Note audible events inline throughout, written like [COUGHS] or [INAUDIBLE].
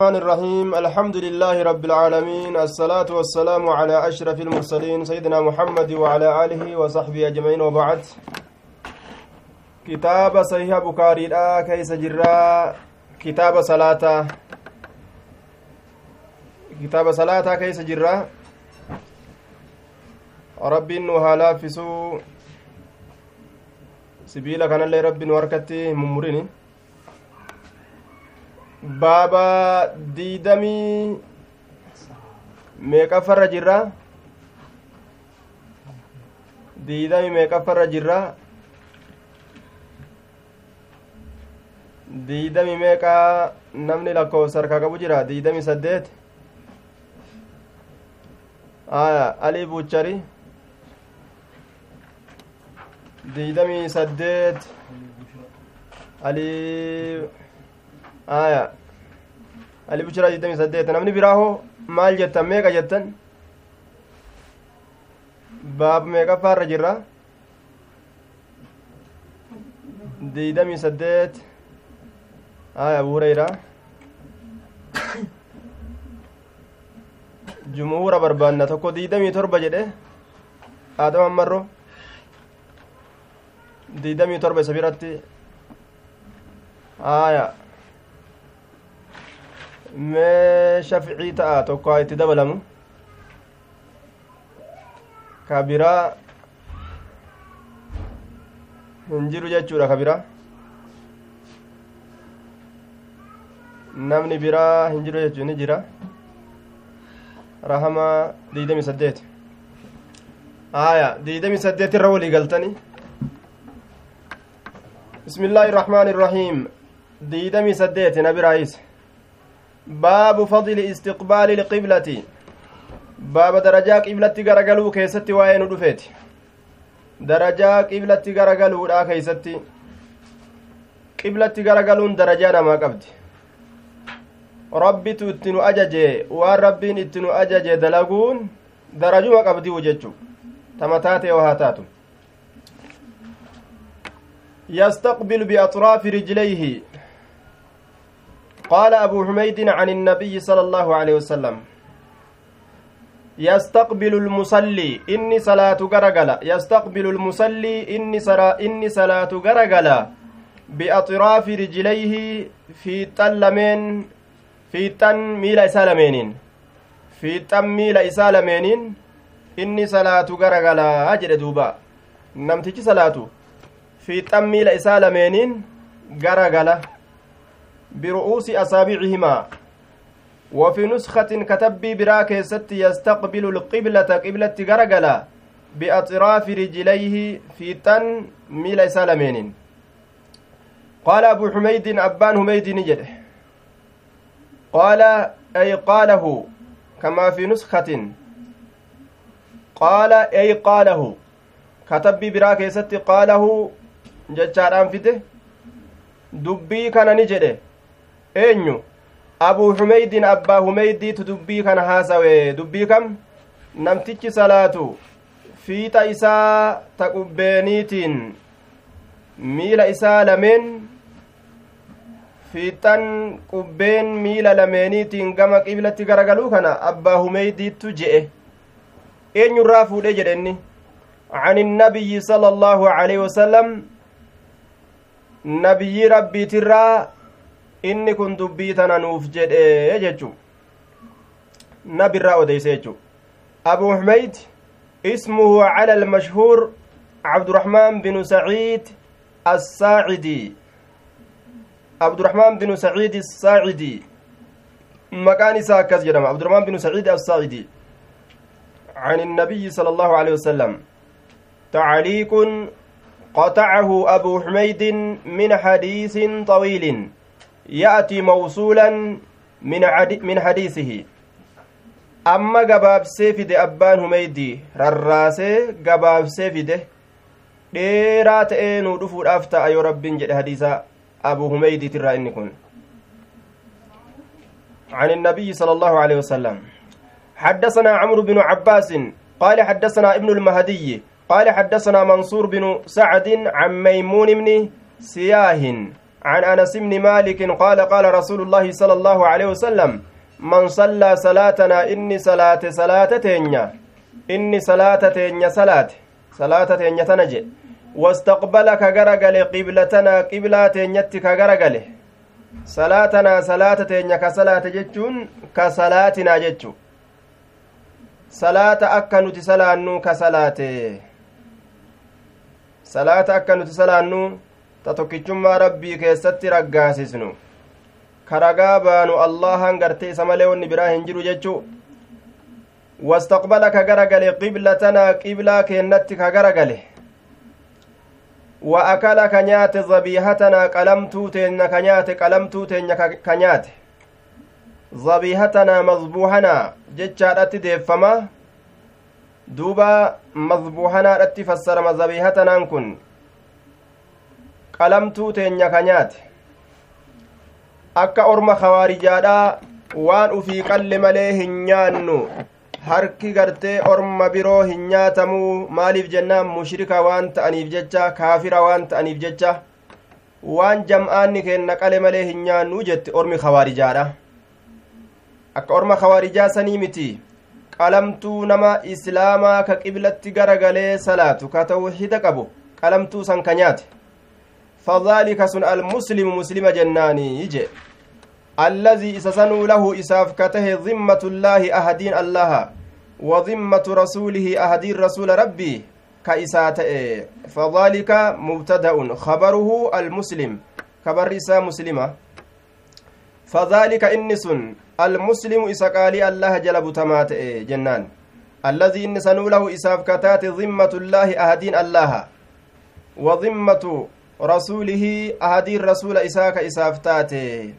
الرحمن الرحيم. الحمد لله رب العالمين. الصلاة والسلام على أشرف المرسلين سيدنا محمد وعلى آله وصحبه أجمعين. وبعد كتاب صحيح بكاري لا كيس جرا كتاب صلاة كتاب صلاة كيس جرا. رب وهلا فسو سبيل كان الله رب وركتي ممرين baaba diidamii meeqaffarra jirra diidamii meeqaffarra jirra diidamii meeqaa namni lakkoofsa harkaa qabu jira diidamii saddeet aya alii buchari diidamii saddeet alii aya ali bushira digdami saddeet namni biraa hoo maal jettan meeqa jettan baab meeqaffaarra jirra digdami saddeet aya abu hureyra jumhuura barbaanna tokko digdamii torba jedhe aadama ammarro digdamii torba isa biratti aya mee shaficii ta'a tokko haa itti dabalamu ka biraa hin jiru jechuudha ka biraa namni biraa hin jiru jechuun ni jira rahama diidami saddeet aya diidami saddeet irra walii galtani الله الرحمن الرحيم ديدمي سديت نبي رئيس باب فضل استقبال القبلة. باب درجة قبلة غرغلو كيستي وين دفيت درجة قبلة غرغلو دا كيستي. قبلة غرغلون درجة ما قبد ربي تتنو أججي وربين اتنو أججي دلقون درجة ما قبدي وججو. تمتاتي وهاتاتو. يستقبل بأطراف رجليه. قال أبو حميد عن النبي صلى الله عليه وسلم يستقبل المصلي إني صلاة غرغلة يستقبل المصلي إني سرا إني صلاة غرغلة بأطراف رجليه في تلمين في تن ميل إسالمين في تن ميل إسالمين إني صلاة غرغلة أجل دوبا. نمتك صلاة. في تن ميل إسالمين غرغلة برؤوس أصابعهما. وفي نسخة كتبي براك ست يستقبل القبلة قبلة غرغلة بأطراف رجليه في تن ميل سالمين. قال أبو حميد أبان حميد نجد. قال أي قاله كما في نسخة. قال أي قاله. كتبي براك ست قاله جتشاران فته. dubbii kana ni eenyu abuu humeydin abbaa humeydiitu dubbii kana haasawe dubbii kam namtichi salaatu fiixa isaa ta qubbeeniitiin miila isaa lameen fiixan qubbeen miila lameeniitiin gama qiblatti garagaluu kana abbaa humeydiittu je'e eenyurraa fuudhe jedhe inni عن النبي صلى الله عليه وسلم nabiyyi rabbiitirraa inni kun dubbii tana nuuf jedhe jechu nabirraa odeyse jechu abu humeyd ismuhu cala almashhuur cabduraxmaan binu saciid assaacidi abduraxmaan binu saciid assaacidi maqaan isaa akkas jedhama abduraxmaan binu saciid assaacidi عن النبي صلى الله عليه وسلم تعليق قطعه أبو حميد من حديث طويل يأتي موصولا من من حديثه. أما جباب سيفد أبان حميدي رراسي جباب سيفد ta'ee nuu dhufuudhaaf ta'a yoo rabbiin jedhe hadiisa abu humeydiitirraa inni kun عن النبي صلى الله عليه وسلم. حدثنا عمرو بن عباس قال حدثنا ابن المهدي قال حدثنا منصور بن سعد عن ميمون بن سياه. عن أنس بن مالك قال قال رسول الله صلى الله عليه وسلم من صلى صلاتنا إني صلاة صلاة تينيا إني صلاة تينيا صلاة صلاة تينيا تنجي واستقبل كغرغل قبلتنا قبلة تينيت كغرغل صلاتنا صلاة تينيا كصلاة جتشون كصلاتنا جتشو صلاة أكا صلاة كصلاة صلاة أكا صلاة ta tokkichummaa rabbii keessatti raggaasisnu ka ragaa baanu allahan gartee isa malee wanni biraa hin jiru jechuu wastaqbala ka garagale qiblatanaa qiblaa keennatti ka garagale wa akala ka nyaate zabiihatanaa qalamtuu teenya ka nyaate qalamtuu teenya ka nyaate zabiihatanaa mazbuuhanaa jechaadhatti qalamtuu teenya ka nyaate. Akka orma kawaarijaadhaa waan ufii qalle malee hin nyaannu. Harki gartee orma biroo hin nyaatamuu maaliif jennaan mushrika waan ta'aniif jecha kaafira waan ta'aniif jecha. Waan jam'aanni keenna qale malee hin nyaannuu jette ormi kawaarijaadha akka orma kawaarijaa sanii miti. Qalamtuu nama islaamaa ka qiblatti garagalee salaatu ka tawxida qabu. Qalamtuu san ka nyaate فذلك سن المسلم مسلم جناني يجي. الذي إسسنوا له إساف كته ذمة الله أهدين الله وذمة رسوله أهدين رسول ربي كإسات فذلك مبتدأ خبره المسلم. خبر إسا مسلمة. فذلك إنس المسلم إسقالي الله جلب تمات جنان. الذي إنسنوا له إساف كتات ذمة الله أهدين الله وذمة rasuulihi ahadiin rasuula isaa ka isaaf taate.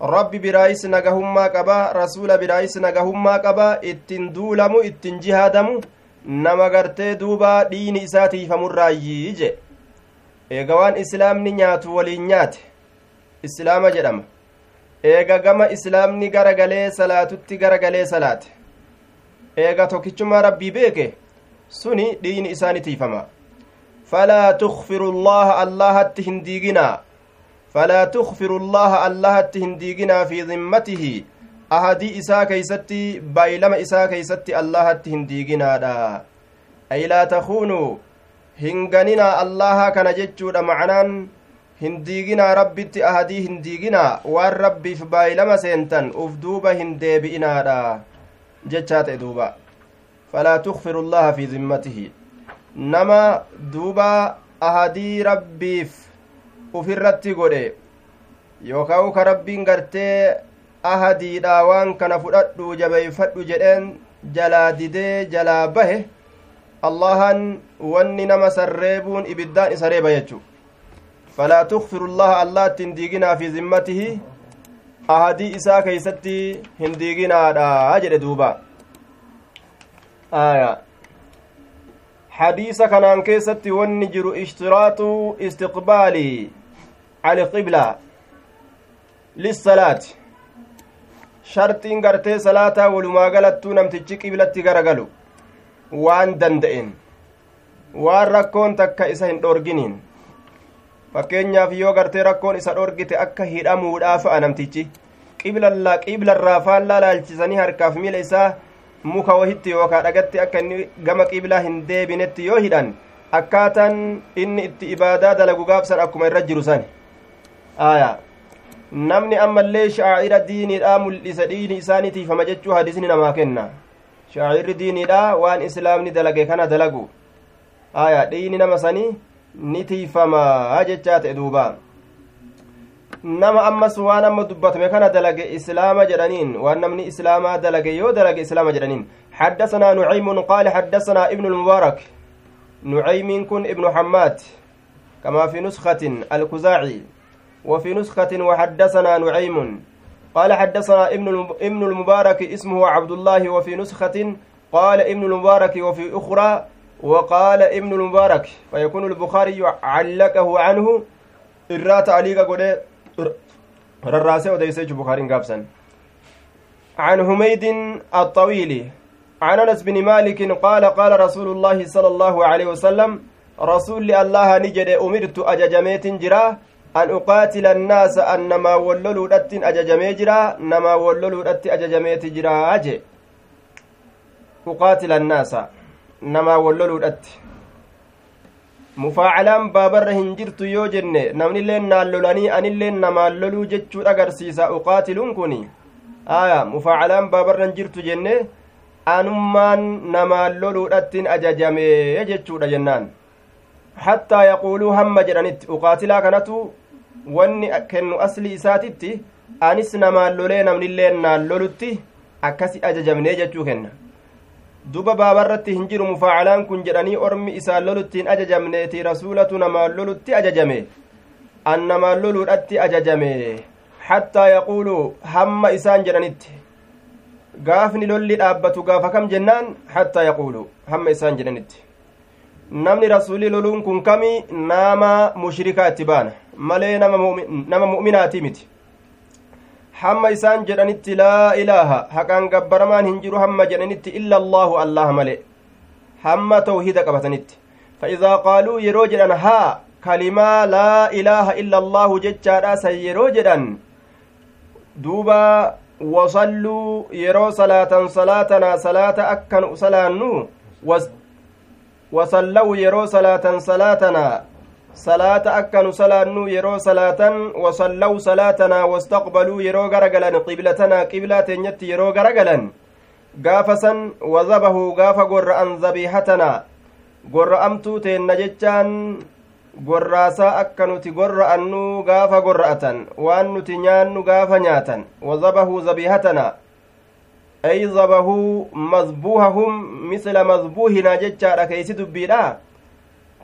Rabbi biraayis nagahummaa qaba rasuula biraayis nagahummaa qaba ittin duulamu ittin jihaadamu nama gartee duuba dhiini isaa tiifamurraayyii je eega waan islaamni nyaatu waliin nyaate. Islaama jedhama. Eega gama islaamni garagalee salaatutti garagalee salaate. Eega tokkichummaa rabbii beeke suni dhiini isaani tiifama فلا تغفر الله الله التهنديقنا. فلا تغفر الله الله التهنديقنا في ذمته. أهدي إسا كيستي بايلما إسا كيستي الله التهنديقنا دا. أي لا تخونوا. هنغننا الله كان جتشود معنان. rabbitti ahadii hindiiginaa waan rabbiif baay'ilama seentan uf duuba hin deebi'inaadha jechaa ta'e duuba falaa tukfiru llaha fi zimmatihi nama duuba ahadii rabbiif ufirratti godhe yookaan ka rabbiin gartee ahadiidha waan kana fudhadhu jabeeyfadhu jedheen jalaa didee jalaa bahe allahan wanni nama sarreebuun ibiddaan isa reeba jechu falaa tukfiru llaha allah itti hin diiginaa fi zimmatihi ahadii isaa keeysatti hin diiginaadha jedhe duuba aya hadiisa kanaan keessatti wanni jiru ishtiraatu istiqbaali alqibla lissalaati sharxiin gartee salaataa walumaa galattuu namtichi qiblatti garagalu waan danda'en waan rakkoon takka isa hin dhorginiin fakkeenyaaf yoo gartee rakkoon isa dhorgite akka hidhamuudhaa fa'a namtichi qiblarraa faallaa laalchisanii harkaaf miila isaa muka wahitti yookaa dhagatti akka inni gama qiblaa hin deebinetti yoo hidhan akkaataan inni itti ibaadaa dalagu gaabsan akkuma irra jiru san aya namni ammallee shaacira diiniidha mul'isa dhiini isaaniitiifama jechuu hadisni namaa kenna shaacirri diiniidha waan islaamni dalage kana dalagu aya dhiini nama sanii ni tiifama jechaa ta'e duubaa nama ammas waan amma dubbatame kana dalage islaama jedhaniin waan namni islaamaa dalage yoo dalage islaama jedhaniin. حدثنا نعيم قال حدثنا ابن المبارك نعيم كن ابن حماد كما في نسخة الكزاعي وفي نسخة وحدثنا نعيم قال حدثنا ابن المبارك اسمه عبد الله وفي نسخة قال ابن المبارك وفي أخرى وقال ابن المبارك فيكون البخاري علقه عنه إرات عليك قد odeyse jechu bukaariin gaabsan عن حميد الطويل عن انس بن مالك قال قال رسول الله صلى الله عليه وسلم رسول الله نجد امرت اججميت جرا uqaatila annaasa an namaa wolloluudhattin ajajamee jira namaa wolloluudhatti ajajameeti jiraa je uqaatila annaasa namaa wolloluudhatti mufaacalaan baabarra hin jirtu yoo jenne namnilleen naan lolanii anilleen namaan loluu jechuudha agarsiisa. Uqaatiluun kun aya mufaacalaan baabarra hin jirtu jenne anummaan namaan loluudhattin ajajame jechuudha jennaan. Hattaa yaquuluu hamma jedhanitti uqaatilaa kanatu wanni kennu asli isaatitti anis namaan lolee namnillee naan lolutti akkasi ajajamnee jechuu kenna duba baabarratti hin jiru mufaacalaan kun jedhanii ormi isaan loluttiin ajajamneeti. Rasuulatu namaan lolutti ajajame. An namaan loluudhatti ajajame. Hattaa yaquuluu hamma isaan jedhanitti. Gaafni lolli dhaabbatu gaafa kam jennaan? Hattaa yaquuluu hamma isaan jedhanitti. Namni rasuulii loluun kun kami? Nama mushrikaa itti baana. Malee nama mu'minaatii miti hamma isaan jedhanitti laa ilaaha haqaan gabbaramaan hin jiru hamma jedhanitti illa allaahu allaha male hamma tawhida qabatanitti فإذا قالوا yeroo jedhan haa kalimaa laa ilaaha illa allaahu jechaadha san yeroo jedhan duuba wasalluu yeroo salaatan salaatanaa salaata akkan salaannu wasallawu yeroo salaatan salaatanaa salaata akka nu salaannu yeroo salaatan wasallaw salaatanaa wastaqbaluu yeroo garagalan qiblatanaa qiblaa teenyatti yeroo garagalan gaafa san wazabahuu gaafa gorra'an zabiihatanaa gorra'amtuu teenna jechaan gorraasaa akka nuti gorra'annu gaafa gorra'atan waan nuti nyaannu gaafa nyaatan wazabahuu zabiihatanaa ay zabahuu mazbuuhahum misla mazbuuhinaa jechaadha keeysi dubbiidha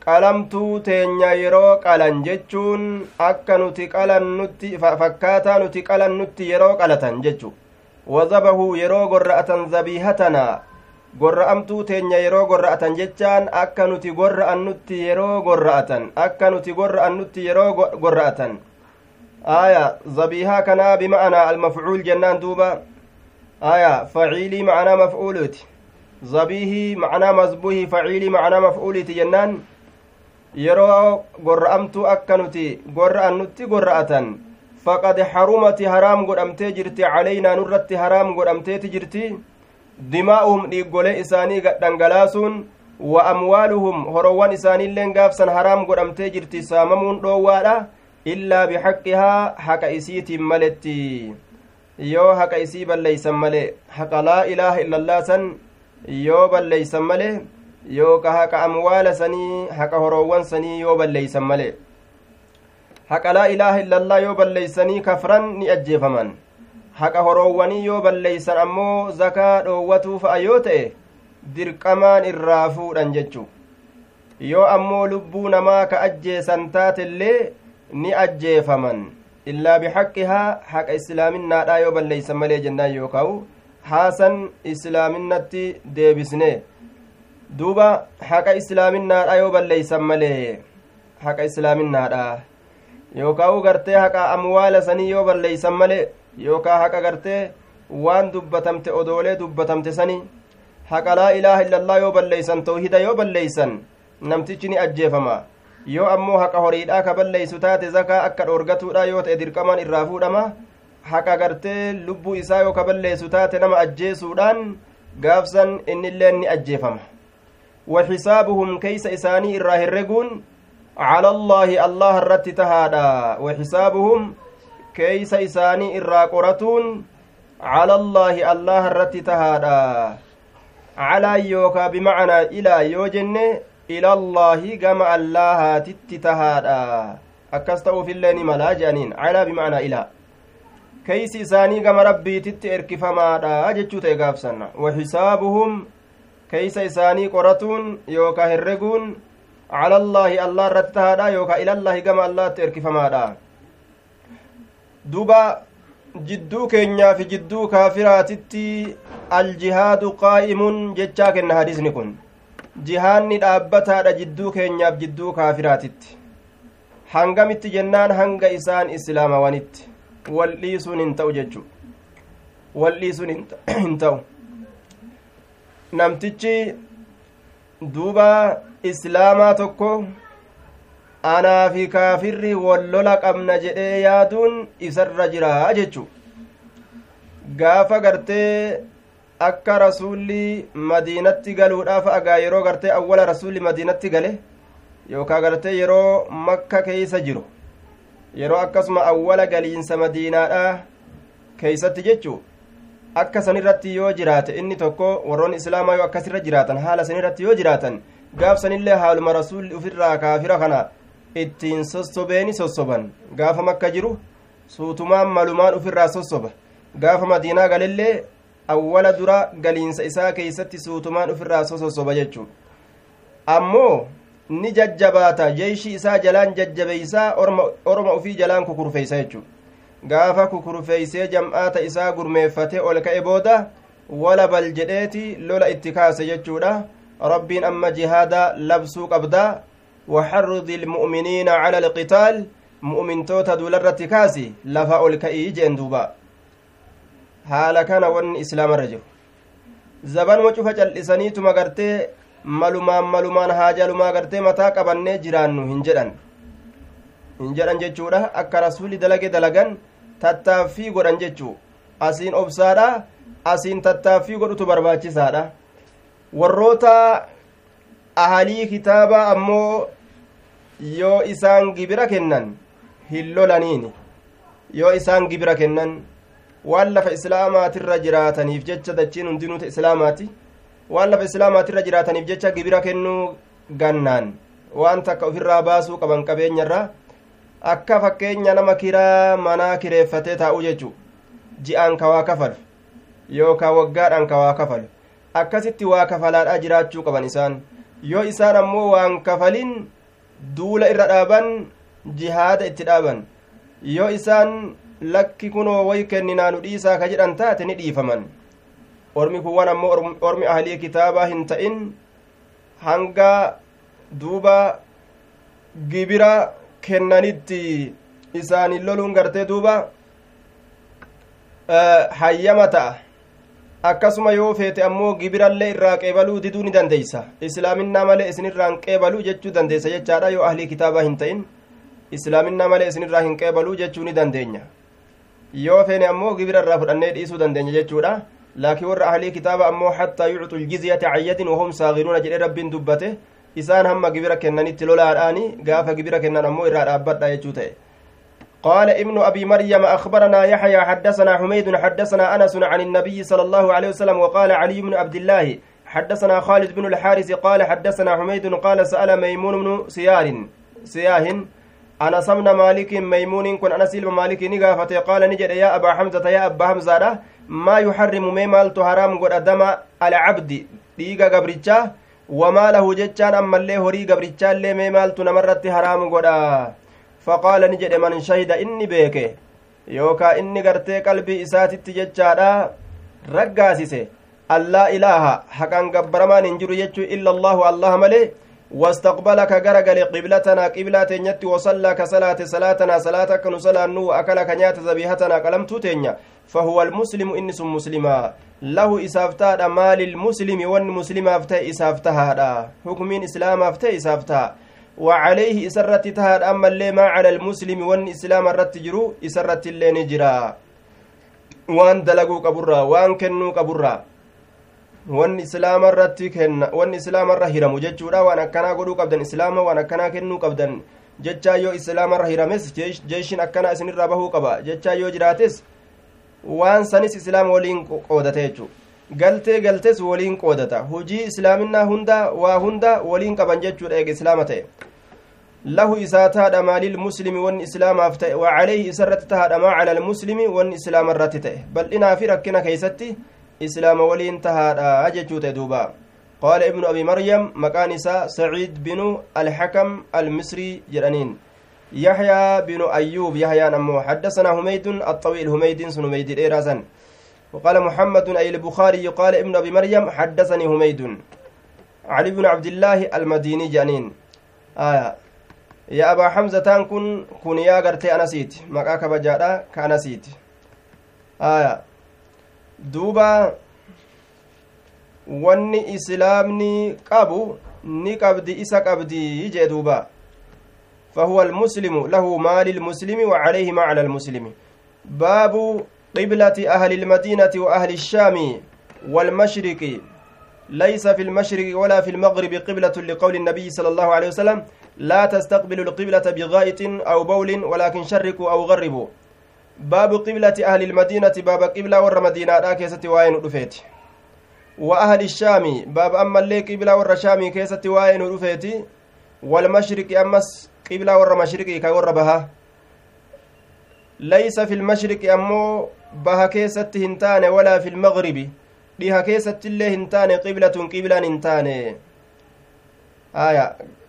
qalamtuu teenya yeroo qalan jechuun akka nuti qalannutti fakkaataa nuti qalannutti yeroo qalatan jechu wazabahuu yeroo gorra'atan zabiihatanaa gorra'amtuu teenya yeroo gorra'atan jechaan akka nuti gorra'annutti yeroo gorra'atan akka nuti gorra'annutti yeroo gorra'atan aya zabiihaa kanaa bima'anaa almafcuul jennaan duuba aya faciilii ma'anaa maf'uuluti zabiihii ma'anaa mazbuhii faciilii ma'anaa maf'uuliiti jennaan yeroo gorra'amtuu akka nuti gorra'annutti gorra'atan faqad harumati haraam godhamtee jirti calaynaa nurratti haraam godhamteeti jirti dimaa'uhum dhiiggolee isaanii gadhangalaasuun wa amwaaluhum horowwan isaaniilleen gaafsan haraam godhamtee jirti saamamuun dhoowwaadha illaa bixaqqihaa haqa isiitiin maletti yoo haqa isii balleeysan male haqa laa ilaaha illallaa yoo balleeysan male yooka haqa amwaala sanii haqa horoowwan sanii yoo balleeysan male haqa laa ilaaha illallaa yoo balleeysanii kafran ni ajjeefaman. Haqa horoowwanii yoo balleeysan ammoo zakaa dhoowwatuu fa'a yoo ta'e dirqamaan irraa fuudhan jechu. Yoo ammoo lubbuu namaa ka ajjeesan taatellee ni ajjeefaman. Illaa bixaqqihaa haqa islaaminaadhaa yoo balleeysan malee jennaan yookaa'u haasan islaaminatti deebisne duuba haqa islaaminaadha yoo balleeysan malee haqa islaaminaadha yookaa u gartee haqa amwaala sanii yoo balleeysan malee yookaa haqa gartee waan dubbatamte odoolee dubbatamte sanii haqa laa ilaaha illallaa yoo balleeysan tawhida yoo balleeysan namtichi ni ajjeefama yoo ammoo haqa horiidhaa ka balleeysu taate zakaa akka dhoorgatuudha yoo ta'e dirqamaan irraa fuudhama haqa gartee lubbuu isaa yoo ka balleeysu taate nama ajjeesuudhaan gaafsan innilleen ni ajjeefama وحسابهم كيس إساني الراهرقون على الله الله الرت تهادا. وحسابهم كيس إساني الراقرتون على الله الله الرت تهادا. على يوكا بمعنى إلى يوجن إلى الله كما الله تتهادا أكستو في اللين ملاجانين على بمعنى إلى. كيس إساني كما ربي تتئرك فما تيقافسنا وحسابهم keeysa isaanii qoratuun yookaa herreguun cala allaahi allah irratti tahaadha yookaa ilallaahi gama allaatti erkifamaadha. Duba jidduu keenyaa fi jidduu kaafiraatitti aljihaadu qaa'imun jechaa kenna hadisni kun. Jihaanni dhaabbataadha jidduu keenyaaf jidduu kaafiraatitti. Hangamitti jennaan hanga isaan islaamawanitti wal dhiisuun hin ta'u jechu wal dhiisuun hin [COUGHS] ta'u namtichi duuba islaamaa tokko anaa fi kaafirri wallola qabna jedhee yaaduun isarra jira jechu gaafa gartee akka rasuulli madiinatti galuudhaaf agaa yeroo gartee awwala rasuulli madiinatti gale yookaa gartee yeroo makka keeysa jiru yeroo akkasuma awwala galiinsa madiinaadha keeysatti jechu akka san irratti yoo jiraate inni tokko warroon islaamaa yoo akkasirra jiraatan haala san irratti yoo jiraatan gaaf sanillee haaluma rasuulli ufirraa kaafira kana ittiin sossobeeni sossoban gaafa makka jiru suutumaan malumaan ufirraa sossoba gaafa madiinaa galillee awwala dura galiinsa isaa keeysatti suutumaan ufirraa sossoba jechuu ammoo ni jajjabaata jeeshii isaa jalaan jajjabeeysaa orma ufii jalaan kukurfeeysa jechuu gaafa kukurfeeysee jam'aata isaa gurmeeffate ol ka'e booda wala bal jedheeti lola itti kaase jechuudha rabbiin amma jihaada labsuu qabdaa waxarrudi ilmu'miniina cala alqitaal mu'mintoota duularratti kaasi lafa ol ka'ii jeen duuba haala kana wanni islaamarra jiru zabanuma cufa cal'isaniituma gartee malumaan malumaan haajalumaa gartee mataa qabannee jiraannu hin jedhan hin jedhan jechuudha akka rasuuli dalage dalagan tattaaffii godhan jechuu. Asiin obsaadha asiin tattaaffii godhutu barbaachisaadha. Warroota ahalii kitaabaa ammoo yoo isaan gibira kennan hin lolaniini. Yoo isaan gibira kennan waan lafa islaamaatirra jiraataniif jecha dachiin hundinuuta islaamaati. Waan lafa islaamaatirra jiraataniif jecha gibira kennuu gannaan. Waan takka ofirraa baasuu qaban qabeenyarraa akka fakkeenya nama kiraa manaa kireeffatee taa'uu jechu ji'aan ka waa kafalu yookaan waggaadhaan ka waa kafalu akkasitti waa kafalaadhaa jiraachuu qaban isaan yoo isaan ammoo waan kafalin duula irra dhaaban jihaada itti dhaaban yoo isaan lakki kunoo way kenninaa nu dhiisaa ka jedhan taate ni dhiifaman ormi kuwwan ammoo ormi ahlii kitaabaa hin ta'in hanga duuba gibira kennanitti isaanin loluun gartee duuba hayyama ta'a akkasuma yoo feete ammoo gibirallee irraa qeebaluu diduu ni dandeeysa islaaminaa malee isinirraa hin qeebaluu jechuu dandeeysa jechaadha yoo ahlii kitaabaa hin ta'in islaaminaa malee isinirraa hin qeebaluu jechuu ni dandeenya yoo feene ammoo gibira irraa fudhannee dhiisuu dandeenya jechuudha laakiin warra ahlii kitaaba ammoo hattaa yucxu ljizyata cayyadin wahum saagiruuna jedhe rabbiin dubbate isaan hamma gibira kennanitti lolaadhaani gaafa gibira kennan ammoo irraa dhaabbadha jechuu ta'e. قال ابن أبي مريم أخبرنا يحيى حدثنا حميد حدثنا أنس عن النبي صلى الله عليه وسلم وقال علي بن عبد الله حدثنا خالد بن الحارث قال حدثنا حميد قال سأل ميمون بن سيار سياه أنس بن مالك ميمون كن أنس بن مالك نقافته قال نجد يا أبا حمزة يا أبا حمزة ما يحرم ميمال حرام قد دم العبد ديغا قبرتشا له جتشان أما اللي هري قبرتشا اللي ميمال نمرت حرام قد faqaala ni jedhe man shahida inni beeke yookaa inni gartee qalbii isaatitti jechaadha raggaasise allaa ilaaha haqan gabbaramaan hin jiru jechuu illa allaahu allaha malee واستقبل كغرغل قبلتنا قبلة نيتي وصلى كصلاة صلاتنا صلاة كنصلى نو أكل كنيات ذبيحتنا قلم توتينيا فهو المسلم إنس مسلما. له إسافتا مال المسلم ون مسلم أفتا إسافتها حكمين إسلام أفتا إسافتها. وعليه إسرت تهاد أما اللي ما على المسلم وان إسلام الرت جرو إسرت اللي نجرا. وان دلقوا قبرا وان كنوا قبرا. وان إسلام الرت كن وان إسلام الرهرم جتشورا وان أكنا قدو قبدن إسلام وان أكنا كنوا jechaa yoo islaama irra hirames jeeshin akkana isin irraa bahuu qaba jechaa yoo jiraates waan sanis islaama waliin qoodata jechuu galtee galtes waliin qoodata hujii islaaminaa hunda waa hunda waliin qaban jechuudha eega islaama ta'e lahu isaa taadha maalil muslimi wanni islaamaaf ta'e wa calayhi isarratti tahaadha maa cala almuslimi wanni islaama irratti ta'e bal'inaa fi rakkina keeysatti islaama waliin tahaadha jechuu ta'e duuba ابن أبي مريم مكان إساء سعيد بن الحكم المصري جرانين يحيى بن أيوب يحيى نمو حدثنا هميد الطويل هميد سن هميد إيرازا وقال محمد أي البخاري قال ابن أبي مريم حدثني هميد علي بن عبد الله المديني جانين آية يا أبا حمزة كن كن يا قرتي أنسيت مكاك بجادا كأنسيت آية دوبا wanni islaamni qabu ni qabdi isa qabdi jee duuba. فهو المسلم له ما للمسلم وعليه ما على المسلم. باب قبلة أهل المدينة وأهل الشام والمشرق. ليس في المشرق ولا في المغرب قبلة لقول النبي صلى الله عليه وسلم لا تستقبلوا القبلة بغائط أو بول ولكن شرقوا أو غربوا. باب قبلة أهل المدينة باب قبلة ور مدينة لا كيست وين رفيت. وأهل الشام باب أما اللي قبلة ور شامي كيست وين رفيت. والمشرق أمس قبلة ور مشرقي كور بها ليس في المشرق أمو بها كيست هنتان ولا في المغرب hin taane qiblatun qiblaan hin taane aya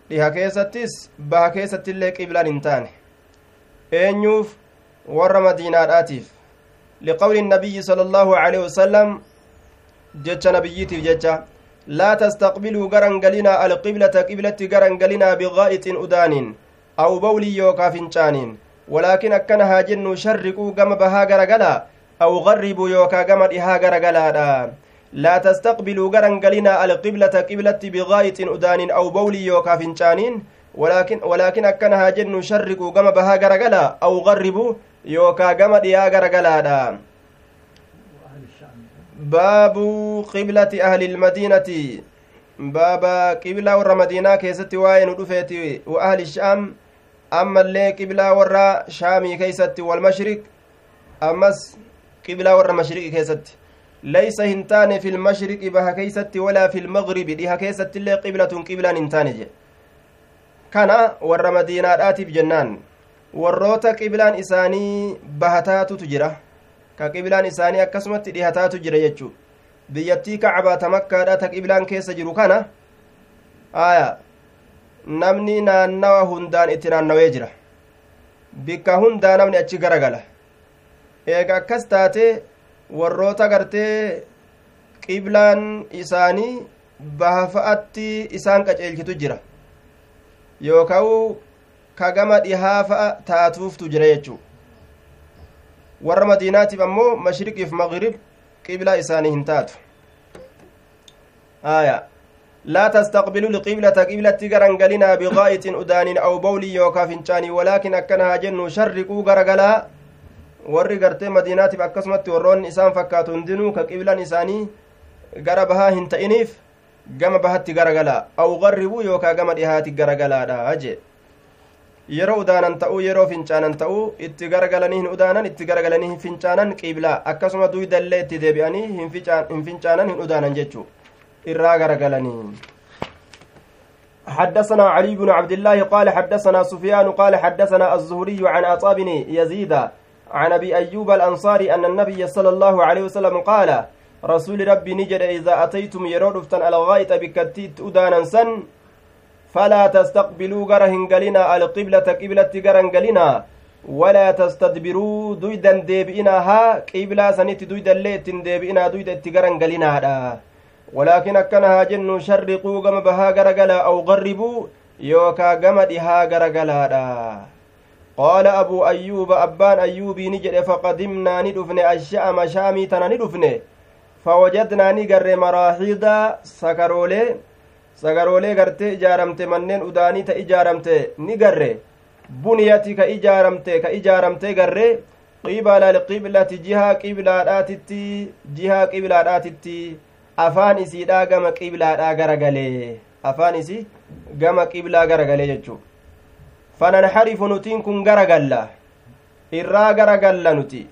dhiha keessattis baha keessatti illee qiblaan hin taane eenyuuf warra madiinaadhaatiif liqawli nabiyyi sala allaahu aleyhi wasalam jecha nabiyyiitiif jecha laa tastaqbiluu garan galinaa alqiblata qiblatti garan galinaa bigaa'ixin udaaniin aw bawlin yookaa fincaaniin walaakin akkana haa jennu sharriquu gama bahaa garagalaa أو غربوا يوكا قمر إها غرغلادا لا تستقبلوا غرنغلنا القبلة قبلة بغاية أدان أو بول يوكا فنشانين ولكن ولكن أكنها جن شرقوا قم بها غرغلا أو غربوا يوكا قمر إها غرغلادا باب قبلة أهل المدينة. بابا قبلة ور مدينة كيست واين ودفيتي وأهل الشام. أما اللي قبلة ور شامي كيست والمشرق أمس qiblaa warra mashriqi keessatti laysa hin taane fi lmashriqi baha keeysatti walaa fi lmagribi dhiha keessatti illee qiblatun qiblaan hin taane jedhe kana warra madiinaadhaatiif jennaan warroota qiblaan isaanii bahataatutu jira ka qiblaan isaanii akkasumatti dhihataatu jira jechuu biyyattii kacbaa ta makkaadha ta qiblaan keessa jiru kana aya namni naannawa hundaan itti naannawee jira. Bikka hundaa namni achi garagala. Eega akkas taate warroota gartee qiblaan isaanii bahafa'atti isaan qaceelchitu jira. Yookaan ka gama dhihaa fa'a taatuuftu jira jechuu. Warra madiinaatiif ammoo mashriqiif magrib qiblaa isaanii hin taatu. Aya لا تستقبلوا القبلة قبلة غرنغلنا بغائط أدان أو بول يوكا فنشاني ولكن أكنها جن شرقوا غرغلا warri gartee madiinaatiif akkasumatti warroonni isaan fakkaatu hundinuu ka qiblan isaanii gara bahaa hin ta'iniif gama bahatti garagala aw garribuu yookaa gama dhihaati garagalaadha jee yeroo udaanan ta'uu yeroo fincaanan ta'uu itti garagalanii hin udaanan itti garagalanii hin fincaanan qiblaa akkasuma duydallee itti deebi'anii hin fincaanan hin udaanan jechuu irraa garagalanii حدثنا علي بن عبد الله قال حدثنا سفيان قال حدثنا الزهري عن عطاء بن يزيد عن أبي أيوب الأنصاري أن النبي صلى الله عليه وسلم قال رسول ربي نجد إذا أتيتم يرودفتن الغائط بكتيت أدانا سن فلا تستقبلوا غرهن قلنا القبلة قبلة غرهن قلنا ولا تستدبروا دويدا ديبئناها قبلة سنت دويدا ليتن ديبئنا دويدا اتغرهن walaakin akkana haa jennu sharriquu gama bahaa garagalaa aw garribuu yookaa gama dhihaa garagalaadha qaala abuu ayyuuba abbaan ayyuubii ni jedhe faqadimnaa ni dhufne asha'a shaamii tana ni dhufne fawajadnaa ni garre maraaxiida sakaroolee sagaroolee gartee ijaaramte manneen udaanii ta ijaaramte ni garre buniyati ka ijaaramte ka ijaaramte garre qibala alqiblati jihaa qiblaadhaatitti jihaa qiblaadhaatitti afaan isiidhaa gama qiblaadhaa garagalee. Afaan isii gama qiblaa garagalee jechuu. Fananxarifu nutiin kun garagalla. Irraa garagalla nuti.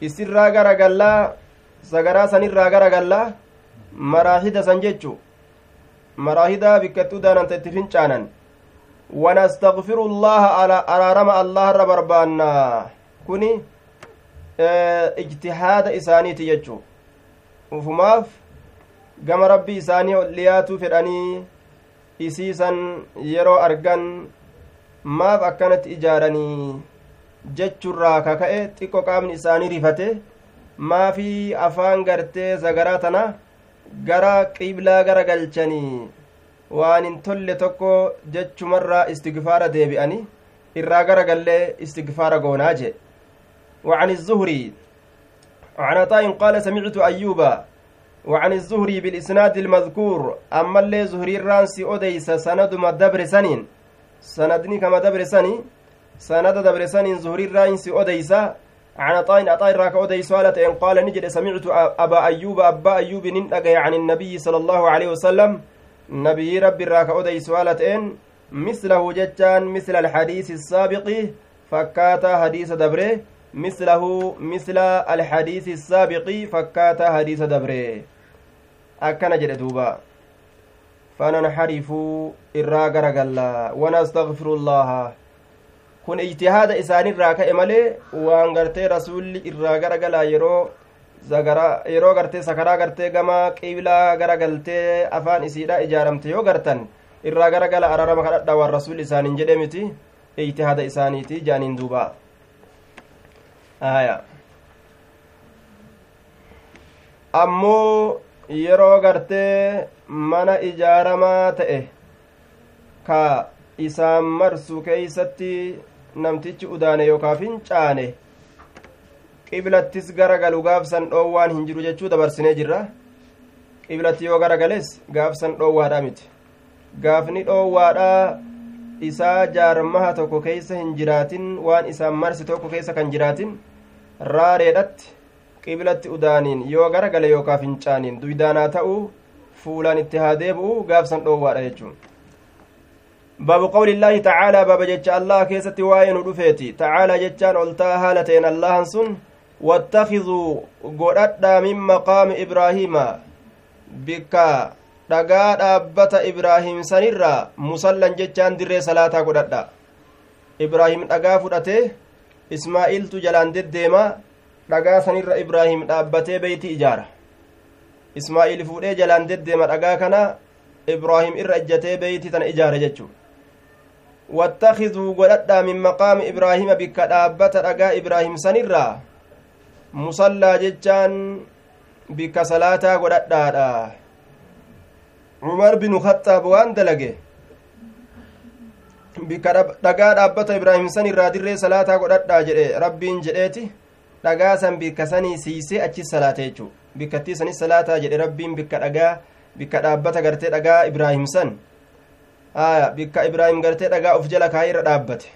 Isirraa garagallaa sagaraa sanirraa garagallaa maraahida san jechu maraahida bikkattuu daananta itti fincaanan. Wanastagfiru llaha araarama allaharra barbaanna kuni ijtihaada isaaniiti jechu ufumaaf gama rabbii isaanii dhiyaatuu fedhanii isiisan yeroo argan maaf akkanatti ijaaranii jechurraa kaka'e xiqqo qaamni isaanii rifate maafi afaan gartee sagaraa tana gara qiblaa gara galchanii waan hin tolle tokko jechumarraa istigfaara deebi'anii irraa gara gallee istigfaara goonaa jee وعن الزهري وعن عطاء قال سمعت أيوبا وعن الزهري بالإسناد المذكور أما اللي زهري الرانسي أديس سند مدبر سنين. sanadni kama dabresani sanada dabresaniin zuhurirraa insi odeysa عن عطاء عطاء راك أودي سؤالة قال نجد سمعت أبا أيوب أبا أيوب ننتقى عن النبي صلى الله عليه وسلم. نبي ربي راك أودي سؤالة مثله جتان مثل الحديث السابق. فكاتا حديث دبره مثله مثل الحديث السابق فكاتا حديث دبره جد دوبا فننحرف إرا غرغلا ونستغفر الله kun ijtihaada isaanirraa ka'e malee waan gartee rasuulli irraa garagalaa yeroo yeroo gartee sakaraa gartee gama qiblaa garagaltee afaan isiidha ijaaramte yoo gartan irraa garagala ararama kadhadha waan rasuulli isaaniin jedhe miti ijtihaada isaaniiti jaaniin duuba aya ammoo yeroo gartee mana ijaaramaa ta'e ka isaan marsu keeysatti namtichi udaane yookaa fincaane qiblattis garagalu gaafsan dhoowwaan hin jiru jechuu dabarsinee jirra? Qiblatti yoo garagales gaafsan dhoowwaadha miti. Gaafni dhoowwaadha isaa jaarmaha tokko keeysa hin jiraatin waan isaan marsi tokko keessa kan jiraatin raareedhatti qiblatti udaaniin yoo gara gale yookaa fincaaniin duydaanaa ta'uu fuulaan itti haa deebi'u gaafsan dhoowwaadha jechuun. Baabu qawli illaahi tacaalaa baaba jecha allah keessatti waa'ee nu dhufeeti. Tacaalaa jechaan ol ta'a haala ta'een allahan sun wattakiduu godhadhaa min maqaami ibraahiima. Bikka dhagaa dhaabbata ibraahiim sanirraa musallan jechaan dirree salaataa godhadha ibraahiim dhagaa fudhate ismaa'iiltu jalaan deddeema dhagaa sanirra ibraahim dhaabbatee beeyti ijaara ismaa'iil fuudhee jalaan deddeema dhagaa kana ibraahim irra ejjatee beeyti tana ijaare jechuu wattakizuu godhadhaa min maqaami ibraahima bikka dhaabbata dhagaa ibraahim sanirraa musallaa jechaan bikka salaataa godhadhaadha cumar binu khaxaab waan dalage bikka dhagaa dhaabbata ibraahim san irraa dirree salaataa godhadhaa jedhe rabbiin jedheeti dhagaa san bikka sanii siisee achi salaate jechuu bikkattii sanis salaataa jedhe rabbiin bikka dhagaa bikka dhaabbata gartee dhagaa ibraahim san bikka ibraahim gartee dhagaa uf jala kaayee irra dhaabbate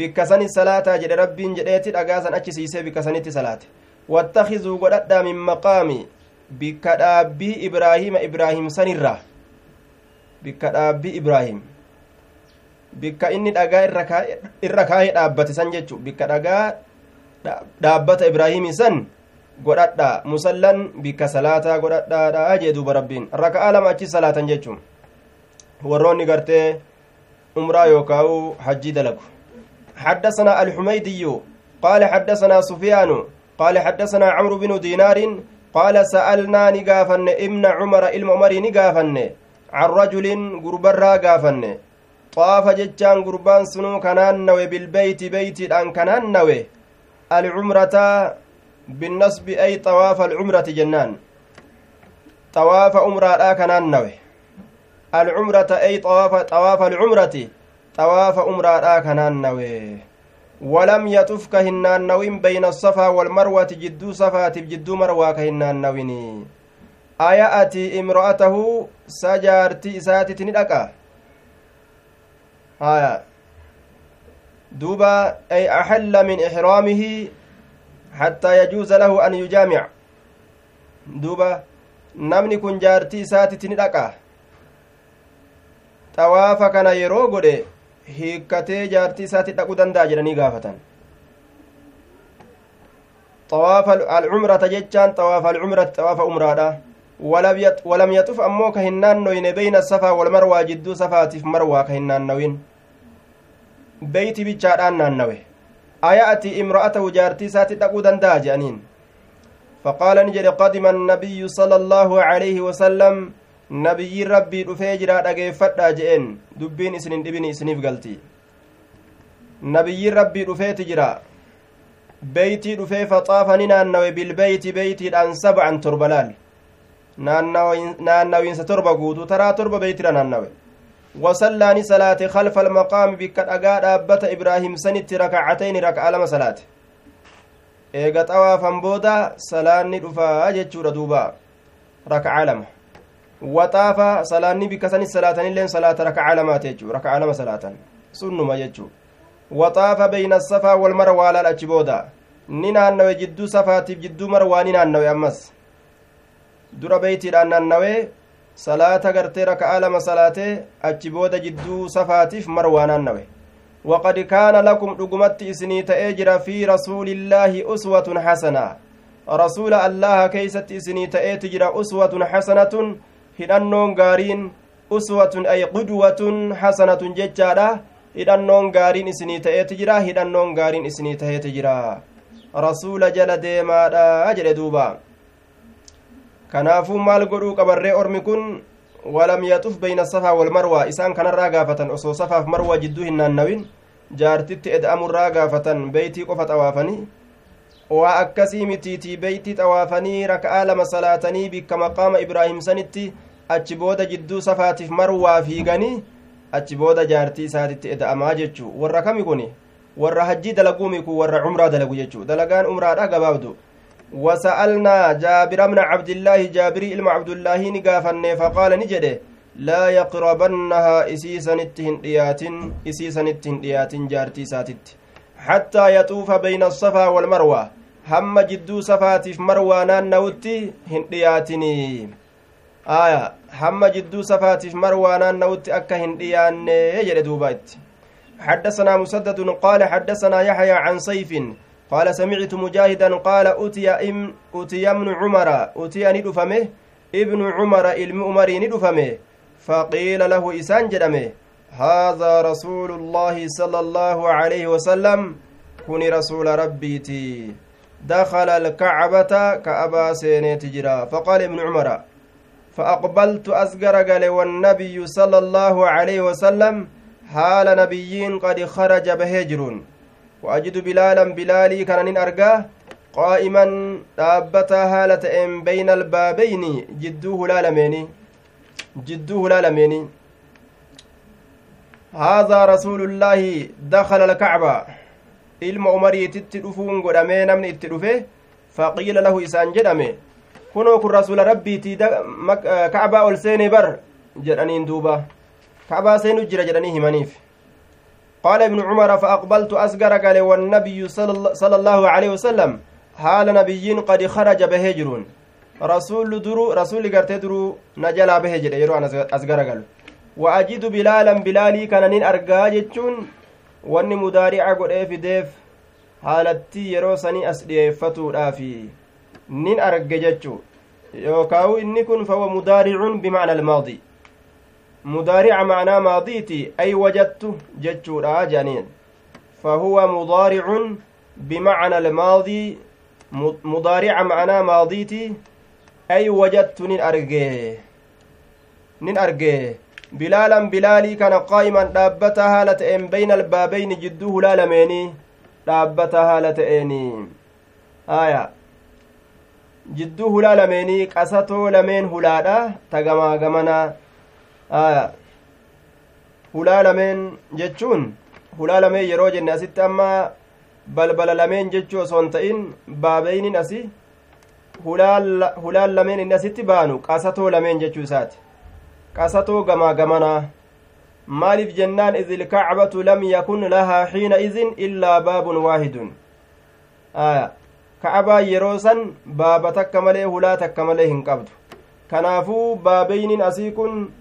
bikka sanis salaataa jedhe rabbiin jedheeti dhagaa san achi siisee bikka sanitti salaate wattakizuu godhadhaa min maqaami bikka dhaabbii ibraahima ibraahim sanirraa bikka dhaabbii ibraahim bikka inni dhagaa irra kaayee dhaabbate san jechu bikka dhagaa dhaabbata ibraahimii san godhadha musallan bikka salaataa godhadhaadha jee duuba rabbiin raka'aa lama achi salaatan jechuun warroonni gartee umraa yookaa'u hajjii dalagu حدثنا الحميدي قال حدثنا سفيان قال حدثنا عمرو بن دينار قال سألنا نقافن ابن عمر الممر نقافن عن رجل قربرا قافن طاف ججان قربان سنو كنان نوي بالبيت بيت الآن كنان نوي العمرة بالنصب أي طواف العمرة جنان. طواف عمرة كنان نوي. العمرة أي طواف طواف العمرة طواف عمرة كنان نوي. ولم يطف كهنان نوين بين الصفا والمروة جدو صفا جدو مروة كهنان نويني. آيأتي امرأته؟ سجارتي إساتي تندقى. آية. دوبا أي أحل من إحرامه حتى يجوز له أن يجامع دوبا namni kun jaartii isaatitti ni dhaqa xawaafa kana yeroo godhe hiikkatee jaartii isaatti dhaquu danda'a jedhanii gaafatan xawaafa alcumrata jechaan xawaafa alcumrati xawaafa umraadha walam yaxuf ammoo ka hin naannoyne beyna safaa walmarwaa jidduu safaatiif marwaa ka hin naannawin beeyti bichaadhaan naannawe aya'ati imra'atahu jaartii isaatti dhaquu danda'a jedhaniin faqaala ni jedhe qadima annabiyyu sala allaahu alayhi wasalam nabiyyiin rabbii dhufee jira dhageeffadhaa je'een dubbiin isin hin dhibin isiniif galti nabiyyiin rabbii dhufeeti jira beeytii dhufee faxaafa ni naannawe bilbeeyti beeytiidhaan sabcan torba laal naannawiinsa torba guutuu taraa torba beeytiidha naannawe wasallaani salaate khalfa almaqaami bikka dhagaa dhaabbata ibraahim sanitti rakacatayni raka'a lama salaate eega xawaafan booda salaanni dhufaa jechuudha duuba raka'a lama waxaafa salaanni bikka sanis salaatanilleen salaata raka'aa lamaati jechuu raka'aa lama salaatan sunnuma jechuu waxaafa beyna safaa wal marwaa laal achi booda ni naannawe jidduu safaatiif jidduu marwaa ni naannawe ammas dura beeytiidhaan naannawee salaata gartee raka'aa lama salaatee achi booda jidduu safaatiif marwaa naannawe وقد كان لكم دغمت إسني تأجر في رسول الله أسوة حسنة رسول الله كيست إسني تأجر أسوة حسنة hidhannoon gaariin uswatun ay qudwatun hasanatun jechaadha hidhannoon gaariin isinii ta'eeti jira hidhannoon gaariin isinii ta'eeti jira rasuula jala deemaadha jedhe duuba kanaafuu maal godhuu qabarree ormi kun walam yaxuf beyna safaa walmarwaa isaan kanarraa gaafatan osoo safaaf marwaa jidduu hin naannawin jaartitti ed'amurraa gaafatan beeytii qofa xawaafanii waa akkasii mitiitii beeytii xawaafanii raka'aa lama salaatanii bikka maqaama ibraahim sanitti achi booda jidduu safaatiif marwaa fiiganii achi booda jaartii isaatitti eda'amaa jechuu warra kami kun warra hajjii dalaguumi kun warra cumraa dalagu jechuu dalagaan umraadha gabaabdu وسألنا جابر بن عبد الله جابري إلما عبد الله نقافن فقال نجده لا يقربنها إسيسا نتهن ديات إسيسا نتهن ديات جارتي ساتت حتى يطوف بين الصفا والمروة. هم جدو صفاتف مروة نوتي هن دياتني آية safaatiif marwaa naanna'utti akka hin dhiyaanne jedhe duuba itti حدثنا مسدد قال حدثنا يحيى عن سيف قال سمعت مجاهدا قال أتي إم أتي ابن عمر أتي ندفمه ابن عمر علم عمر ندفمه فقيل له إسان جدمه هذا رسول الله صلى الله عليه وسلم؟ كن رسول ربيتي دخل الكعبة كأبا سيني تجرا فقال ابن عمر فأقبلت أسقر والنبي صلى الله عليه وسلم حال نبيين قد خرج بهجرون وأجد بلالا بلالي كان أرقاه قائما dhaabbata haala ta'een bayna albaabayni jidduu hulaalameeni jidduu hulaalameeni haadhaa rasuulullaahi dakala alkacba ilma umariititti dhufuun godhamee namni itti dhufe faqiila lahu isaan jedhame kunoo kun rasuula rabbiitii ka'abaa ol seene bar jedhaniin duuba ka'abaa seenu jira jedhanii himaniif قال ابن عمر فأقبلت أسقر قال والنبي صلى الله عليه وسلم حال نبيين قد خرج بهجرون. رسول درو رسول قرتي درو نجلا بهجر يرو أسقر قال. وأجد بلالا بلالي كان نين أرقا وأني مدارع قد في ديف. حالتي يرو سني أسديفتو رافي nin arge jechu yookaawu inni kun fahuwa mudaaricun bimacna almaadi mudaarica macnaa maadiiti ay wajadtu jechuudha jedhaniin fahuwa mudaaricun bimacna almaadi mudaarica macnaa maadiiti ay wajadtu nin arge nin arge bilaalan bilaalii kana qaa'iman dhaabbata haala ta'een bayna albaabayni jidduu hulaa lameenii dhaabbata haala ta'eeni aya jidduu hulaa lameenii qasatoo lameen hulaadha tagamaa gamanaa hulaa lameen jechuun hulaa lameen yeroo jenne asitti amma balbala lameen jechuu osoo hin ta'in baabeynin asi hulaan lameen inni asitti baanu qasatoo lameen jechuu isaati. Qasatoo gamaa gamanaa maaliif jennaan idh ilkacbatu lam yakun lahaa xiina idin illaa baabun waahidun? Aya. Ka'abaa yeroo san baaba takka malee hulaa takka malee hin qabdu. Kanaafuu baabeynin asii kun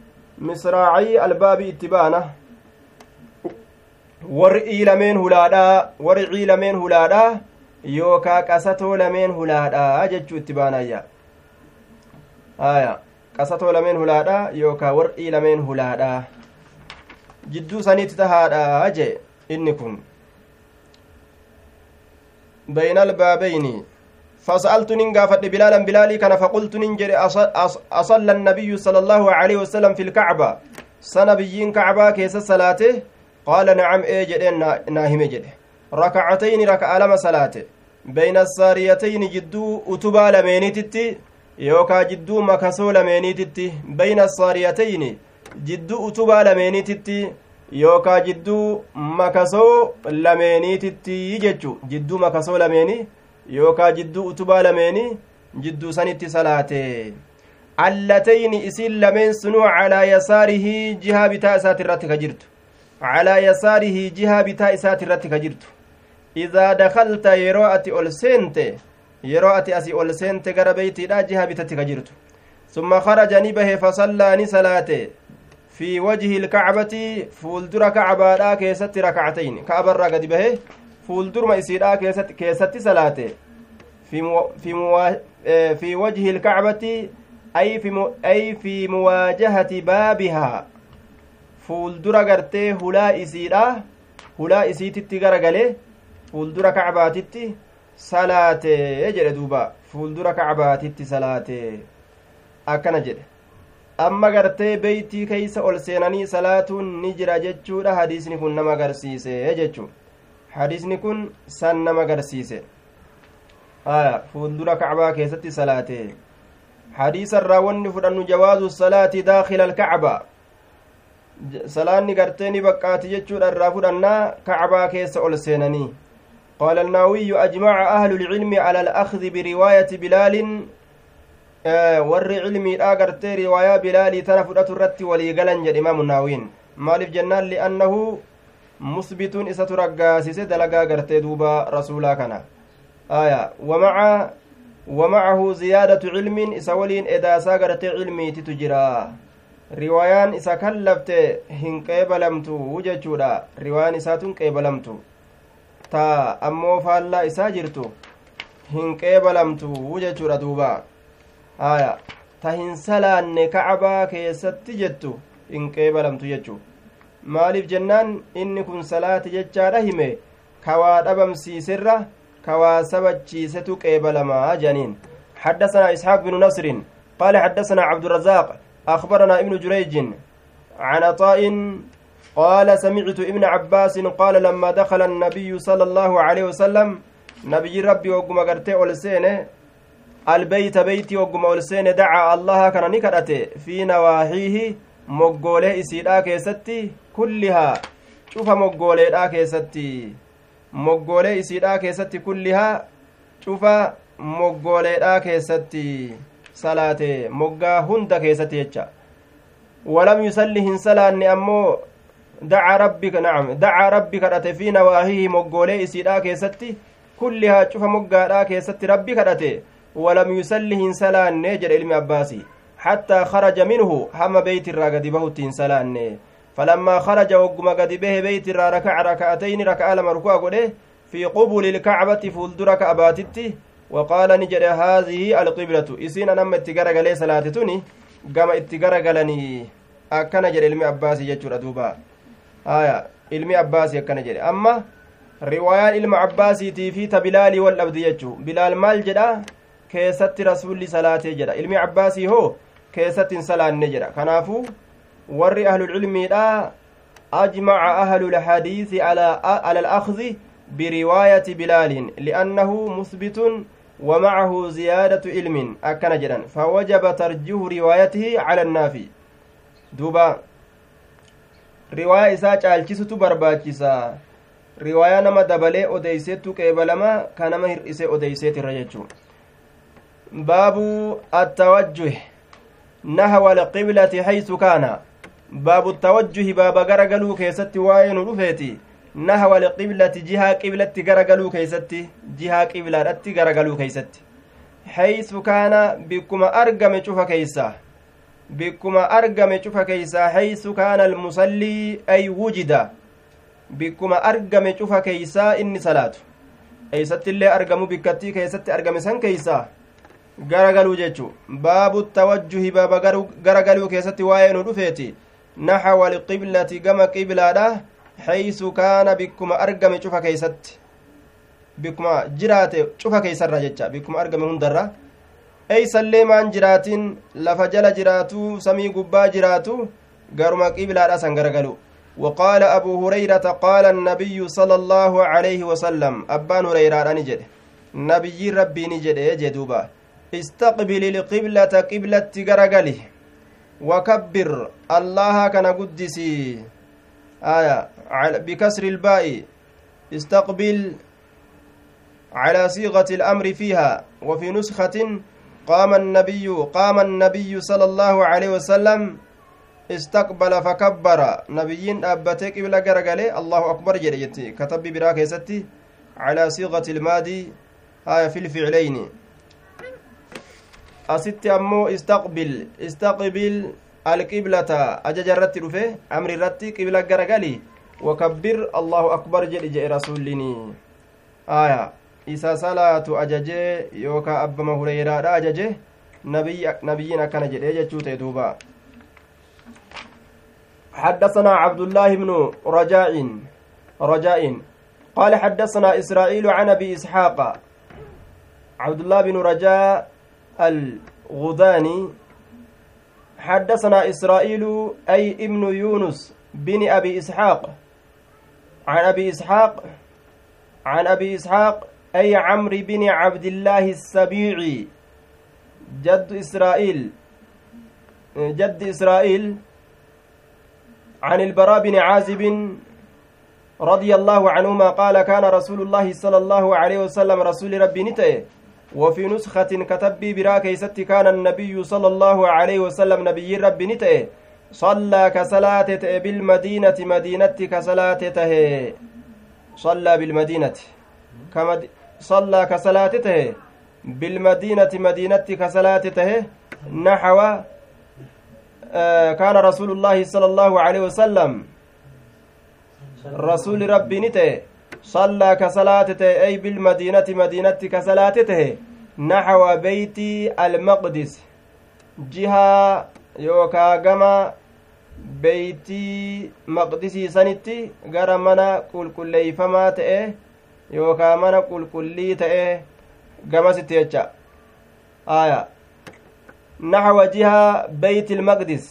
misraacii albaabii itti baana warri lameen hulaadhaa warri ciilameen hulaadhaa yookaa qasatoo lameen hulaadhaa jechuu itti baanayya aya qasatoo lameen hulaadhaa yookaa warri lameen hulaadhaa jidduu saniitti tahaadhaa jee inni kun بين البابين فسألت ننقافت بلالا بلالي كان فقلت ننجري أصلى النبي صلى الله عليه وسلم في الكعبة. سنبيين كعبة كيس صلاته قال نعم إيه ناهم جده ركعتين ركع لما صلاته بين الساريتين جدو أتبا لمينيتتي يوكا جدو مكسو لمينيتتي بين الساريتين جدو أتبا لمينيتتي yookaa jidduu makasoo lameeniititti jechu jidduu makasoo lameeni yookaa jidduu utubaa lameeni jidduu sanitti salaate allatayni isin lameen sunuu calaa yasaarihi jihaa bitaa isaati irratti ka jirtu calaa yasaarihi jihaa bitaa isaati irratti ka jirtu idaa dakalta yeroo ati ol seente yeroo ati asii ol seente gara beeytiidha jihaa bitatti ka jirtu summa kharaja ni bahe fasallaa ni salaate fi wajhi ilkacbati fuuldura kacbaadha keessatti rakactayn ka'abarraa gadi bahe fuuldurma isiidha keessatti salaate fi wajhi ilkacbati ay fi muwaajahati baabihaa fuuldura gartee hulaa isiidha hulaa isiititti garagale fuuldura kacbaatitti salaate jedhe duuba fuuldura kacbaatitti salaate akkana jedhe amma gartee beeytii keeysa ol seenanii salaatuun ni jira jechuudha hadiisni kun nama agarsiise jechu hadiisni kun san nama agarsiise fuuldura kacbaa keessatti salaate حديث الراون فدن جواز الصلاة داخل الكعبة salaanni garteeni baqqaati jechuudha irraa fudhannaa kacbaa keessa ol seenanii qaala alnaawiyu ajmaca ahlu lcilmi cala alakdi biriwaayati bilaalin warri cilmiidha gartee riwaayaa bilaalii tana fudhatu irratti walii galan jedhe imaamu naawiyin maaliif jennaan li'annahu musbituun isatu raggaasise dalagaa gartee duuba rasuulaa kana aya wamaca ومعه زيادة علم إسولين إداسا قرت علمي تتجرا riwaayaan isa kallabte hin qeebalamtu jechuudha riwaayaan isaatun qeebalamtu ta ammoo faallaa isaa jirtu hin qeebalamtu jechuudha duuba haya ta hin salaanne kacbaa keessatti jettu hin qeebalamtu jechuu maaliif jennaan inni kun salaati jechaadha hime? Kawaa dhabamsiiserra كواسبتشيست قيبلما جنين حدثنا إسحاق بن نصر قال حدثنا عبد الرزاق أخبرنا ابن جريج عن عطاء قال سمعت ابن عباس قال لما دخل النبي صلى الله عليه وسلم نبي ربي وقم قرتي أولسينه البيت بيتي وقم أولسينه دعا الله كان نكرته في نواحيه moggoolee isiidhaa keessatti kullihaa. Cufa moggoleedhaa keessatti. Moggoolee isiidhaa keessatti kullihaa. Cufa moggooleedhaa keessatti salaate. Moggaa hunda keessatti jecha. Walam yusalli hin salaanne ammoo daca rabbika nacam daca rabbi kadhate fi nawaahihi moggoolee isiidhaa keessatti kullihaa. Cufa moggaadhaa keessatti rabbi kadhate. Walam yusalli hin salaanne jedhe ilmi abbaasi حتى خرج منه هم بيت الراغد بهت سلانه فلما خرج وقم قد به بيت را ركع ركعتين ركع لما ركوع في قبل الكعبة فولدر كأباتتي وقال نجد هذه القبلة إسين نم اتقرق صلاة توني قام اتقرق لني akkana jedhe ilmi abbaasii jechuudha duuba haya ilmi abbaasii akkana jedhe amma riwaayaan ilma abbaasiitii fi ta bilaalii wal dhabdi jechuu bilaal maal jedha keessatti rasuulli salaatee jedha ilmi abbaasii hoo keessatti hin salaanne jedha kanaafuu warri ahlulcilmiidha ajmaca ahlu lhadiisi ala alakdi برواية بلال لأنه مثبت ومعه زيادة علم أكن جدا فوجب ترجيح روايته على النافي دوبا riwaayaa isaa caalchisutu barbaachisa riwaayaa nama dabalee odeyseettu qeebalama ka nama hir'isee odeyseetirra jechuu baabu attawajjuh nahwa alqiblati haysu kaana baabu tawajjuhi baaba garagaluu keessatti waa'ee nu dhufeeti nahwa alqiblati jihaa qiblatti garagaluu keeysatti jihaa qiblaadhatti garagaluu keeysatti haysu kaana bikkuma argame cufa keeysa bikkuma argame cufa keeysaa haysu kaana almusallii ay wujida bikkuma argame cufa keeysaa inni salaatu eeysatti illee argamu bikkattii keessatti argame san keeysaa garagaluu jechu baabu tawajjuhi baaba garagaluu keessatti waa'ee nu dhufeeti naxwa alqiblati gama qiblaadha haysu kaana bikkuma argame cufa keeysatti bikkuma jiraate cufa keeysarra jecha bikkuma argame hundarra eeysallee maan jiraatin lafa jala jiraatu samii gubbaa jiraatu garuma qiblaadha san garagalu وقال أبو هريرة قال النبي صلى الله عليه وسلم أبان هريرة نجد نبي ربي نجد يجدوبا استقبل القبلة قبلة غرغلي وكبر. الله كان قدسي. آية. بكسر الباء. استقبل. على صيغة الأمر فيها. وفي نسخة قام النبي قام النبي صلى الله عليه وسلم. استقبل فكبر. نبيين أبتك بلا غرغله الله أكبر جريتي. كتب براك يستي على صيغة المادي آية في الفعلين. أست أمو استقبل استقبل القبلة أججرت رفه أمر رتي قبلة غرغلي وكبر الله أكبر جري رسولني آية isa salaatu ajajee yookaa abbama hureyraadha ajaje? Nabiyyiin akkana jedhee jechuu ta'e duuba. حدثنا عبد الله بن رجاء رجاء قال حدثنا إسرائيل عن أبي إسحاق عبد الله بن رجاء الغذاني. حدثنا إسرائيل أي ابن يونس بن أبي إسحاق. عن أبي إسحاق عن أبي إسحاق أي عمرو بن عبد الله السبيعي. جد إسرائيل جد إسرائيل عن البراء بن عازب رضي الله عنهما قال كان رسول الله صلى الله عليه وسلم رسول ربي نتئ وفي نسخة كتب برا كيست كان النبي صلى الله عليه وسلم نبي ربي نتئ صلى كصلاة بالمدينة مدينة كصلاة صلى بالمدينة. كمد... صلى كصلاته بالمدينة مدينة كصلاته نحو آه كان رسول الله صلى الله عليه وسلم. رسول ربي نته صلى كصلاته أي بالمدينة مدينة كصلاته نحو بيت المقدس جهة يوكا جما beeytii maqdisii sanitti gara mana qulqulleeyfamaa ta'e yookaa mana qulqullii ta'e gamasitti jecha aya naxwa jiha beyt ilmaqdis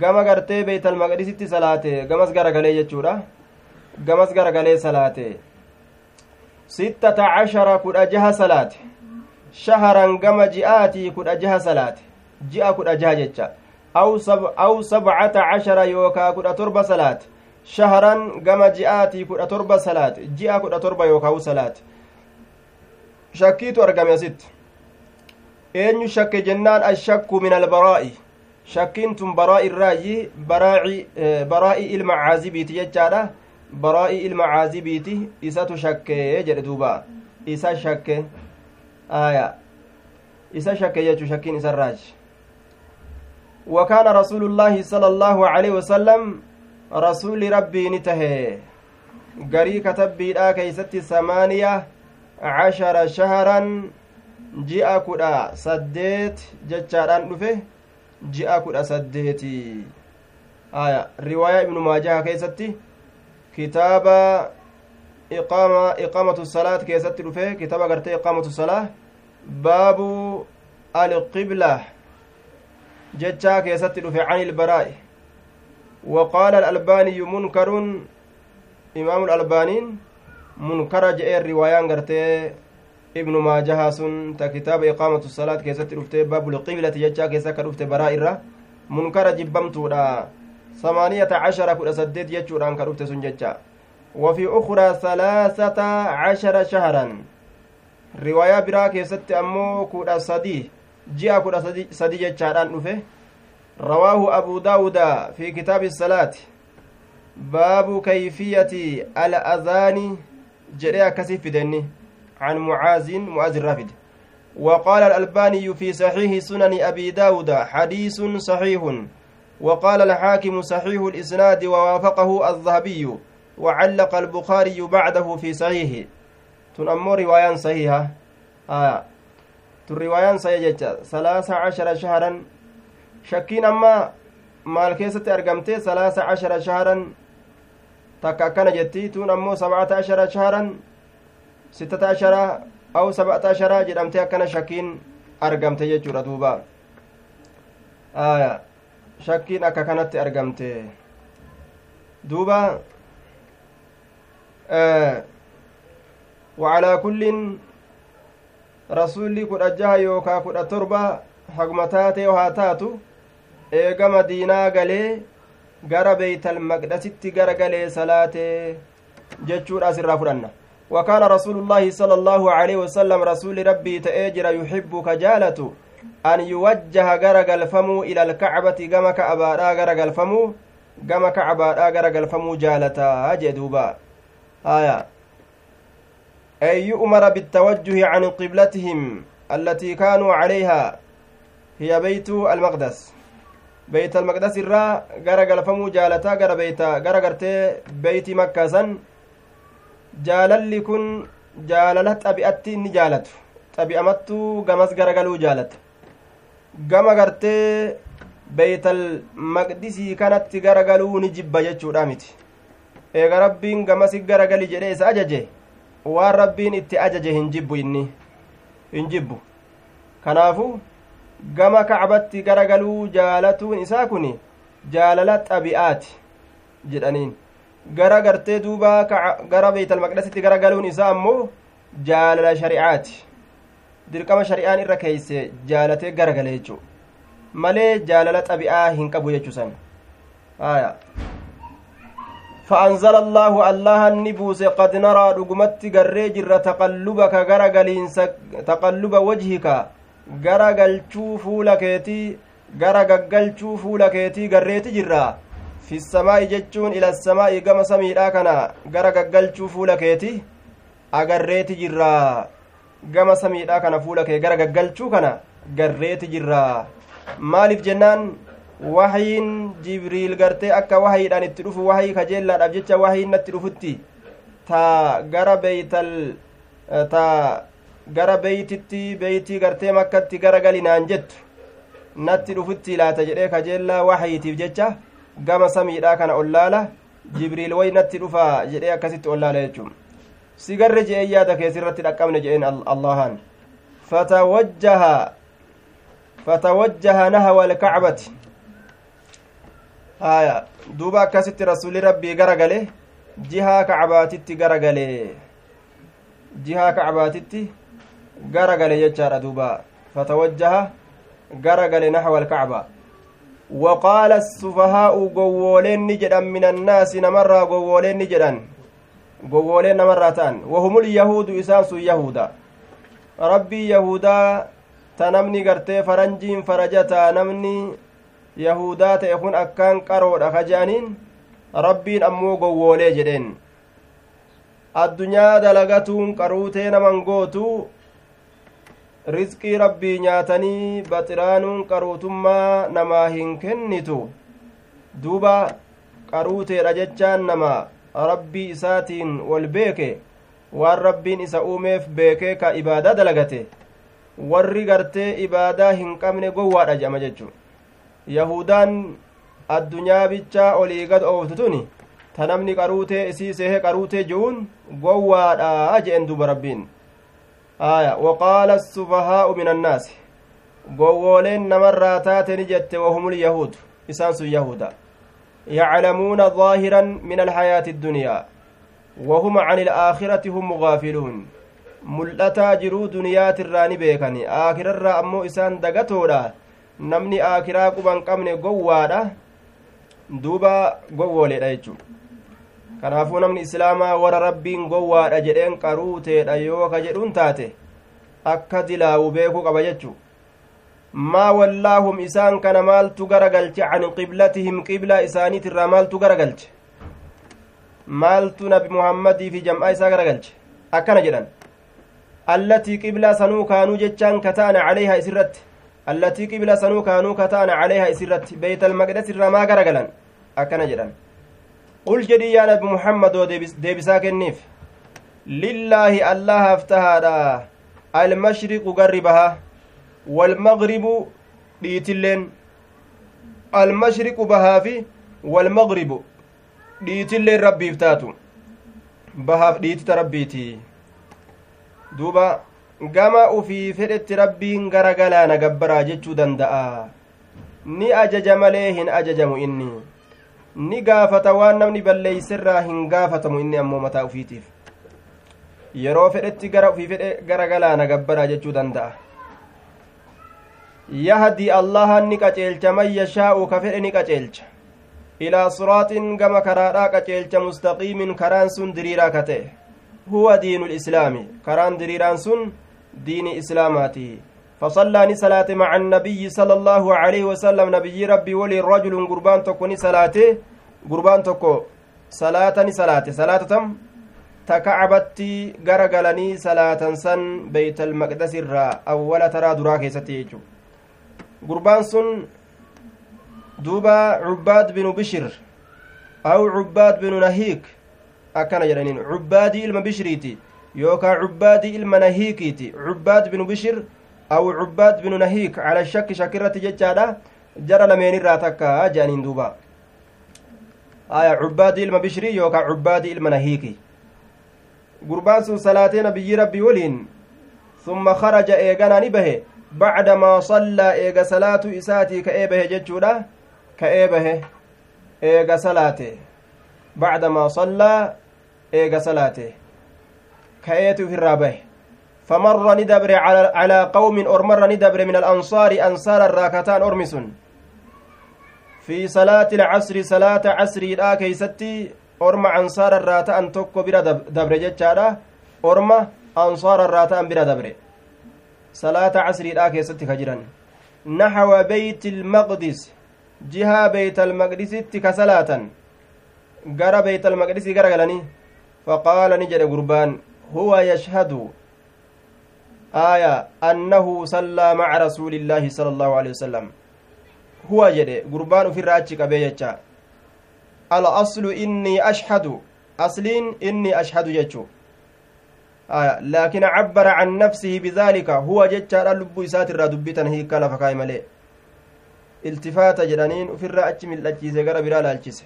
gama gartee almaqdisitti salaate gamas garagalee jechuudha gamas garagalee salaate sittata cashara kudha jaha salaate shaharan gama ji'aatii kudha jaha salaate ji'a kudha jaha jecha aw sabcata cashara yookaa kudha torba salaate shaharan gama ji'aatii kudha torba salaate ji'a kudha torba yookaa'u salaate shakkiitu argame asitti eenyu shakke jennaan ashakku min albaraa'i shakkiin tun baraa irraayi baraa'i ilma caazibiiti jechaadha baraa'i ilma caazibiiti isatu shakkee jedhe duuba isa shakke aya isa shakke jechuu shakkiin isarraaji وكان رسول الله صلى الله عليه وسلم rasuulli rabbii ni tahe garii katabbiidhaa keeysatti samaaniya cashara shaharan ji'a kudha saddeet jechaadhaan dhufe ji'a kudha saddeeti aya riwaayaa ibnu maajaha keessatti kitaaba iqaama iqaamatu salaat keessatti dhufe kitaaba gartee iqaamatu salaa baabu alqibla jechaa keessatti dhufe can ilbaraa'i وقال الألباني منكر إمام الألبانين منكر جاء الروايان قرتي ابن ماجه سن كتاب إقامة الصلاة كيست رفته باب القبلة يجا كيسك رفته برائرة منكر جبمتودا ثمانية عشر كل سدد يجوران كرفته سن ججا. وفي أخرى ثلاثة عشر شهرا. رواية برا كيست أمو كودا سدي. جاء كودا سدي ججاران رفه رواه أبو داود في كتاب الصلاة. باب كيفية الأذان. جريا كسيف دني عن معاذ معاذ الرافد. وقال الألباني في صحيح سنن أبي داود حديث صحيح. وقال الحاكم صحيح الإسناد ووافقه الذهبي وعلق البخاري بعده في صحيحه تنمو روايان صحيحة آه تن صحيحة ثلاثة عشر شهرا maal keessatti argamte salaasa cashara shaharan takka akkana jetti tun ammoo sabcata ashara shaharan sittata ashara aw sabcata ashara jedhamte akkana shakkiin argamte jechuudha duuba aya shakkiin akka kanatti argamte duuba وعلى كل رسولي كudha jaha yookaa kudha torba haguma taatee haa taatu eega madiinaa galee gara beeytal maqdasitti gara galee salaatee jechuudha asirraa fudhanna وكان رسول الله صلى الله عليه وسلم رسول ربي تأجر يحب أن يوجه غرق الفمو إلى الكعبة كما كعبادا غرق الفمو كما كعبادا غرق الفمو جالتا جدوبا آية. أي يؤمر بالتوجه عن قبلتهم التي كانوا عليها هي بيت المقدس. بيت المقدس الرا غرق الفمو جالتا غرق بيت غرق بيت مكة سن. jaalalli kun jaalala xabi'atti inni jaalatu xabi'amattuu gamas garagaluu jaalata gama gartee beeytal maqdisii kanatti garagaluu ni jibba jechuudha miti. Eega rabbiin gamasi garagali jedhee isa ajaje waan rabbiin itti ajaje hin jibbu inni hin jibbu. Kanaafu gama kacbatti garagaluu jaalatuun isaa kun jaalala xabi'aati jedhaniin. Gara gartee duuba gara beeytal maqdasitti gara galuun isaa ammoo jaalala shari'aati dirqama shari'aan irra keeyse jaalatee gara gale jechuu malee jaalala xabi'aa hin qabu jechuusan aya فأنزل الله الله النبوس قد نرى رقمت جر تقلبك غرغلينس تقلب وجهك غرغلچو فولكيتي غرغلچو فولكيتي غريتي جرا fi samaa'i jechuun ila samaa'i gama samiidhaa kana gara gaggalchuu fuula keeti agarreeti jirra gama samiidhaa kana fuula kee gara gaggalchuu kana garreeti jirra. Maaliif jennaan? Wahayiin jibriil gartee akka wahayiidhaan itti dhufu wahayii kajeellaadhaaf jecha wahayiin natti dhufutti ta gara beeytal ta gara beeytitti beeytii gartee makkatti gara galinaan jettu natti dhufutti laata jedhee kajeellaa wahayiitiif jecha gama samiidhaa kana ollaala jibriil waynatti dhufa jedhee akkasitti ollaala jechuun keessirratti dhaqqabne je'een allahan fatawajjaha fatawajjaha nahawa alkacbati haya duuba akkasitti rasuli rabbii gara gale jihaa kacbaatitti gara gale jihaa kacbaatitti gara gale jechaadha duuba fatawajjaha gara gale nahawa alkacba وقال السفهاء قوولين نجدا من الناس نمرا قوولين نجدا قوولين نمرا تان وهم اليهود إساس يهودا ربي يهودا تنمني قرتي فرنجين فرجتا نمني يهودا تيكون أكان قرود أخجانين ربين أمو قوولي جدين addunyaa dalagatuun qaruutee naman gootu rizqii rabbii nyaatanii baxiraanuun qaruutummaa namaa hin kennitu duuba qaruuteedha jechaan nama rabbii isaatiin wal beeke waan rabbiin isa uumeef beekee ka ibaadaa dalagate warri gartee ibaadaa hin qabne gowwaadha jedhama jechu yahudaan addunyaa bichaa olii gad ooftu tuni ta namni qaruutee isii sehe qaruutee je'uun gowwaadha je'en duuba rabbiin. Aya waqaala الsufahaa'u min annaasi gowwooleen namarraa taate ni jette wahum lyahuud isaan sun yahuda yaclamuuna ظaahiran min alxayaati اddunyaa wahum can ilaakhirati hum mugaafiluun mul'ataa jiruu duniyaatirraa ni beekani aakirarraa ammoo isaan dagatoodha namni aakiraa quban qabne gowwaadha duuba gowwooleedha jechuu kanaafuu namni islaamaa warra rabbiin gowwaadha jedheen qaruuteedha yoo ka jedhuun taate akka dilaawu beekuu qaba jechu maa wallaahum isaan kana maaltu gara galche can qiblatihim qiblaa isaaniitirraa maaltu gara galche maaltu nabi muhammadii fi jam'aa isaa gara galche akkana jedhan allatii qiblaa sanuu kaanuu jechaan kata'ana calayhaa isirratti allatii qiblaa sanuu kaanuu kata'ana calayhaa isirratti beeytalmaqdes irraa maa gara galan akkana jedhan qul jedhii yaa nabi muhammadoo deebisaa kenniif lillaahi allahaaf tahaadha almashriqu garri baha almashriqu bahaafi walmagribu dhiitilleen rabbiif taatu bahaaf dhiitita rabbiiti duuba gama ufii fedhetti rabbiin gara galaana gabbaraa jechuu danda'a ni ajaja malee hin ajajamu inni ni gaafata waan namni balleeyserraa hin gaafatamu inni ammoo mataa ufiitiif yeroo fedhetti gara ufii fedhe gara galaana gabbaraa jechuu danda'a yashaa'u ka fedhe ni qaceelcha ilaa siraaxin gama karaadhaa qaceelcha mustaqiimin karaan sun diriiraa ka ta'e huwa diinu lislaami karaan diriiraan sun diini islaamaati فصلى صلاة مع النبي صلى الله عليه وسلم نبي ربي ولي رجل قربان تكو صلاته قربان تكو صلاة صلاة صلاة تم تكعبتي غرغلني صلاة سن بيت المقدس الرا أول ترى دراك يستيجو قربان سن دوبا عباد بن بشر أو عباد بن نهيك akkana jedhaniin cubbaadii ilma bishriiti yookaa cubbaadii ilma nahiikiiti cubbaad binu bishir aw cubbaad binu nahiik cala shakki shakkirratti jechaadha jara lameenirraa takka jedhaniin duuba aya cubbaadii ilma bishrii yookaa cubbaadii ilma nahiiki gurbaan sun salaatee nabiyyi rabbii waliin summa kharaja eeganaa ni bahe bacdamaa sallaa eega salaatu isaatii ka'ee bahe jechuudha ka'ee bahe eega salaate bacdamaa sallaa eega salaate ka'eetu ufirraa bahe فمر ندبر على, على قوم أرمر ندبر من الأنصار أنصار الراكتان أرمس في صلاة العصر صلاة عصر لا كيستي أرم أنصار الراتا أن تكو برا دبر جتشارا أرم أنصار الراتا أن برا دبر. صلاة عصر لا كيستي خجرا نحو بيت المقدس جهة بيت المقدس كصلاة gara beeyt almaqdisii gara galanii faqaala ni jedhe gurbaan huwa yashhadu aya annahu sallaa maca rasuuli illaahi sala allahu alehi wasalam huwa jedhe gurbaan ufirra achi qabee jecha al-aslu innii ashhadu asliin innii ashhadu jechu laakin cabbara can nafsihi bidaalika huwa jechaadha lubbuu isaatirraa dubbitan hiikka lafa kaaye malee iltifaata jedhaniin ufirra achi mil'achiise gara biraa laalchise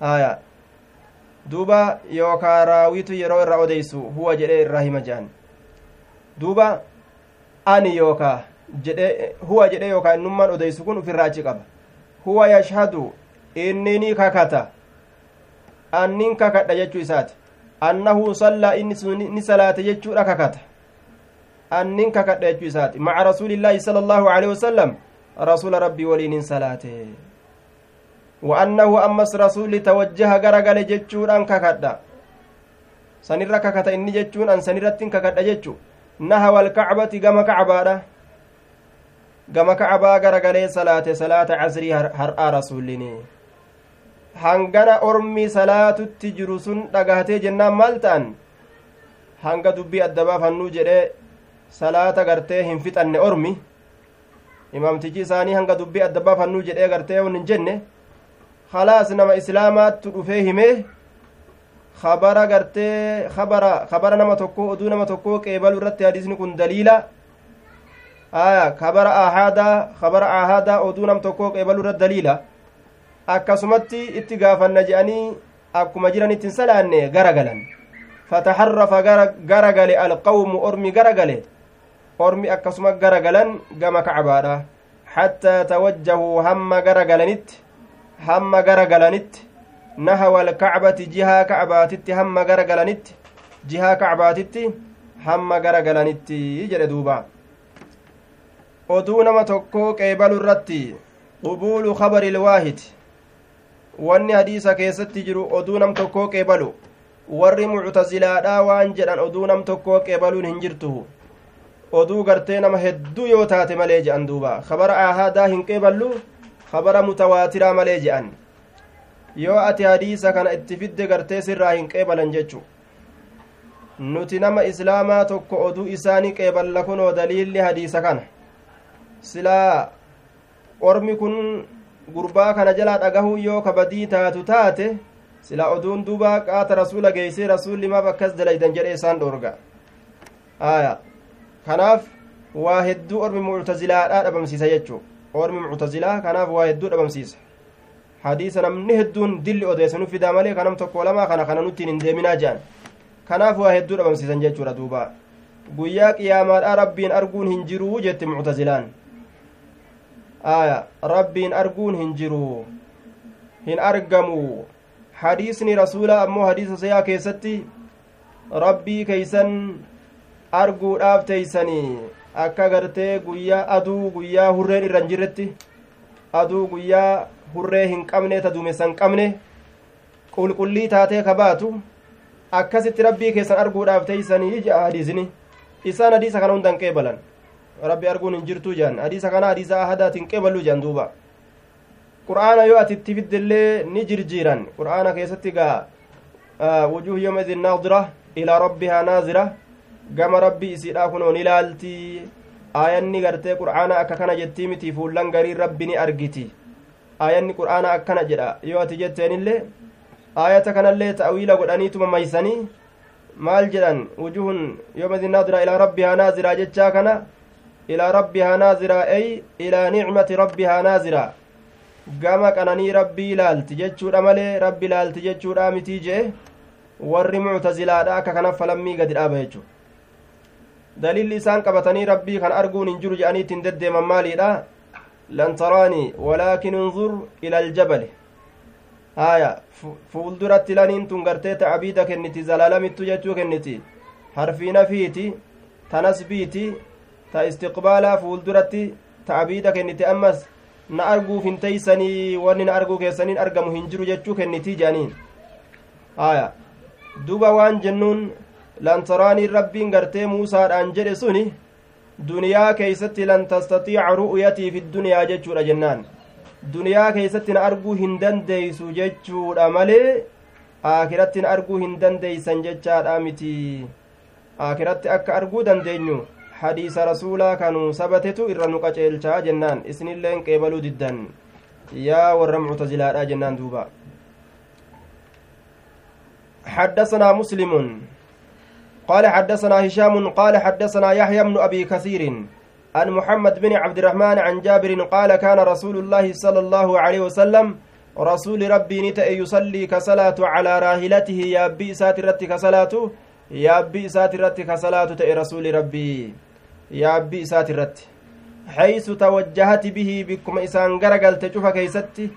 haya duuba yookaa raawitu yeroo irra odeysu huwa jedhee irraa hima jehan duuba ani yookaa jedhe huwa jedhe yookaa innummaan odeysu kun ufirraa achi qaba huwa yashhadu inni ni kakata annin kakadha jechuu isaati inni sun ni salaate jechuudha kakata annin kakadha jechuu isaati maca rasuulillaahi sala allaahu aleyhi wasalam rasuula rabbii waliinin salaate وأنه أمس رسول توجه غرغل جتشون أن ككدا سنرى ككتا إني جتشون أن سنرى ككدا جتشو نهوى الكعبة كما كعبة كما كعبة غرغل صلاة صلاة عصري هرآ رسولني hangana ormi salaatutti jiru sun dhagahatee jennaan maal ta'an hanga dubbii adda baafannuu jedhee salaata gartee hin fixanne ormi imaamtichi isaanii hanga dubbii adda baafannuu jedhee gartee hin jenne khalaas nama islaamaattu dhufee himee kabara gartee kabara kabara nama tokko oduu nama tokko qeebalu irratti hadiisni kun daliila aya kabara ahaadaa kabara ahaadaa oduu nam tokko qeebalu irratti daliila akkasumatti itti gaafanna je'anii akkuma jiranitti hin salaanne garagalan. Fataharrafa garagale alqawmu ormi garagale ormi akkasuma garagalan gama kacbaadha hattaa tawajjahuu hamma garagalanitti hamma garagalanitti nahawa alkacbati jihaa kacbaatitti hamma garagalanitti jihaa kacbaatitti hamma garagalanitti jedhe duuba. Oduu nama tokkoo qeebalu irratti qubuulu kabari ilwaahid wanni hadiisa keessatti jiru oduu nam tokkoo qeebalu warri muctazilaadhaa waan jedhan oduu nam tokkoo qeebaluun hin jirtu oduu gartee nama hedduu yoo taate malee jedhan duuba kabara ahaadaa hin qeeballu kabara mutawaatiraa malee jedhan yoo ati hadiisa kana itti fidde gartee sirraa hin qeebalan jechu nuti nama islaamaa tokko oduu isaanii qeeballa kunoo daliilli hadiisa kana silaa ormi kun gurbaa kana jalaa dhagahuu yoo kabadii taatu taate silaa oduun duuba qaata rasuula geeysee rasuulli maaf akkas dalaydan jedhe isaan dhoorga aya kanaaf waa hedduu ormi muctazilaadhaa dhabamsiisa jechuu ormi muctazilaa kanaaf waa hedduu dhabamsiisa hadiisa namni hedduun dilli odeessanu fidaa malee kanam tokko lamaa kana kana nuttiin hin deeminaa jedhan kanaaf waa hedduu dhabamsiisan jechuudha duuba guyyaa qiyaamaadhaa rabbiin arguun hin jiruu jetti muctazilaan aya rabbiin arguun hin jiru hin argamu. Hadiisni rasuula ammoo hadiisa sayaa keessatti rabbii keeysan arguudhaaf teeysanii akka gartee guyyaa aduu guyyaa hurreen irra hin jirretti aduu guyyaa hurree hin qabne ta duumessa hin qabne qulqullii taatee ka baatu akkasitti rabbii keessan arguudhaaf teeysanii jea hadiisni. Isaan hadiisa kana hundan qeebalan rabbi arguun hin jirtuu jedhan hadiisa kana hadiisa ahadaatiin qeebaluu jedhan duuba qur'aana yoo ati itti fiddellee ni jirjiiran qur'aana keessatti gaa wujuuh yooma idin naadira ilaa rabbihaa naazira gama rabbii isiidha kunoon ilaaltii aayanni gartee qur'aana akka kana jettii miti fuullan garii rabbi ni argiti aayanni qur'aana akkana jedha yoo ati jetteenillee aayata kanallee ta'wiila godhaniituma maysanii maal jedhan wujuhun yooma idin naadira ilaa rabbihaa naaziraa jechaa kana ilaa rabbihaa naaziraa ey ilaa nicmati rabbihaa naaziraa gama qananii rabbii ilaalti jechuudha malee rabbi ilaalti jechuudha mitii jee warri muctazilaadha akka kana falammii gadi dhaaba jechu daliilli isaan qabatanii rabbii kan arguun hin jiru jedhanii ittiin deddeeman maaliidha lan taraanii walaakin unzur ila aljabali haya fuulduratti laniin tun gartee ta'abiida kenniti zalaalamittu jechuu kenniti harfiina fiiti tanasbiiti ta istiqbaalaa fuulduratti ta'abiida kenniti ammas na arguuf hin teeysanii wanni na arguu keessaniin argamu hin jiru jechuu kennitii jedhaniin. Haya duba waan jennuun lantaraanii rabbiin gartee muusaadhaan jedhe suni duniyaa keeysatti lan tastatiica ru'yatii fi duniyaa jechuudha jennaan. Duniyaa keeysatti na arguu hin dandeeysu jechuudha malee aakiratti na arguu hin dandeeysan jechaadha miti aakiratti akka arguu dandeenyu hadiisa rasuulaa kanu sabatetu irra nu qaceelchaa jennaan. Isinilleen qeebaluu diddan yaa warra muctazilaadha jennaan duuba. حدثنا مسلم قال حدثنا هشام قال حدثنا يحيى بن أبي كثير عن محمد بن عبد الرحمن عن جابر قال كان رسول الله صلى الله عليه وسلم رسول ربي نتأ يصلي كصلاة على راهلته يا بي ساترت كصلاة يا بي ساترت كصلاة تأ رسول ربي yaabbii isaati irratti. Haysu tawajjahati bihii bikkuma isaan gara galte cufa keeysatti.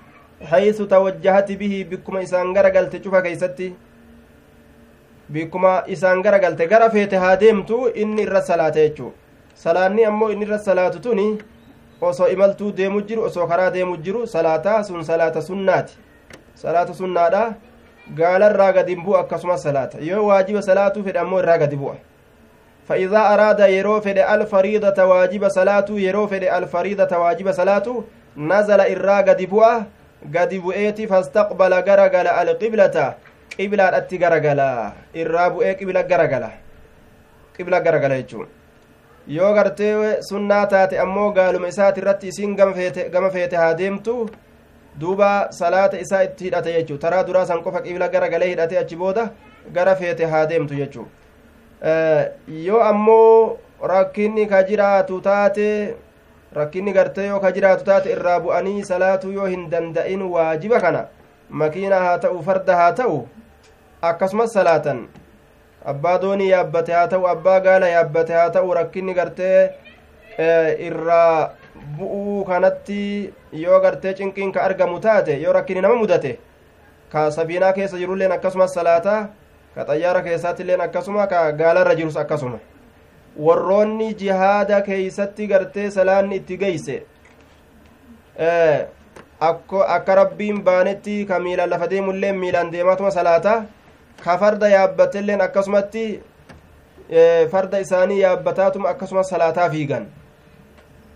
Haysu tawajjahati bihii bikkuma isaan gara galte cufa keeysatti. Bikkuma isaan gara galte gara feete haa deemtu inni irra salaata jechuu. Salaanni ammoo inni irra salaatu tuni osoo imaltuu deemu jiru osoo karaa deemu jiru salaata sun salaata sunnaati. Salaata sunnaadha. Gaalarraa gadi bu'a akkasumas salaata. Yoo waajiba salaatuu fedhe ammoo irraa gadi bu'a. فإذا أراد يرو فد الفريضة واجب صلاة يرو فد الفريضة واجب صلاة نزل إرا قد بؤه قد بؤيتي فاستقبل غرغل القبلة qiblaadhatti garagala irraa bu'ee qibla garagala qibla garagala jechuun yoo gartee sunnaa taate ammoo gaaluma isaati irratti isiin gama feete haa deemtu duuba salaata isaa itti hidhate jechuu taraa duraa san qofa qibla garagalee hidhate achi booda gara feete haa deemtu jechuu yoo ammoo rakkinni ka jiraatu taate rakkinni gartee yoo ka jiraatu taate irraa bu'anii salaatuu yoo hin danda'in waajiba kana makiina haa ta'u farda haa ta'u akkasumas salaatan. Abbaa doonii yaabbate haa ta'u abbaa gaala yaabbate haa ta'u rakkinni gartee irraa bu'uu kanatti yoo gartee cinqiin ka argamu taate yoo rakkinni nama mudate ka safiinaa keessa jirulleen akkasumas salaataa ka xayyaara keessaattilleen akkasuma ka gaalarra jirus akkasuma warroonni jihaada keeysatti gartee salaanni itti geeyse akka rabbiin baanetti ka miilaan lafa deemullee miilaan deematuma salaataa ka farda yaabbatelleen akkasumatti farda isaanii yaabbataatuma akkasumas salaataa fiigan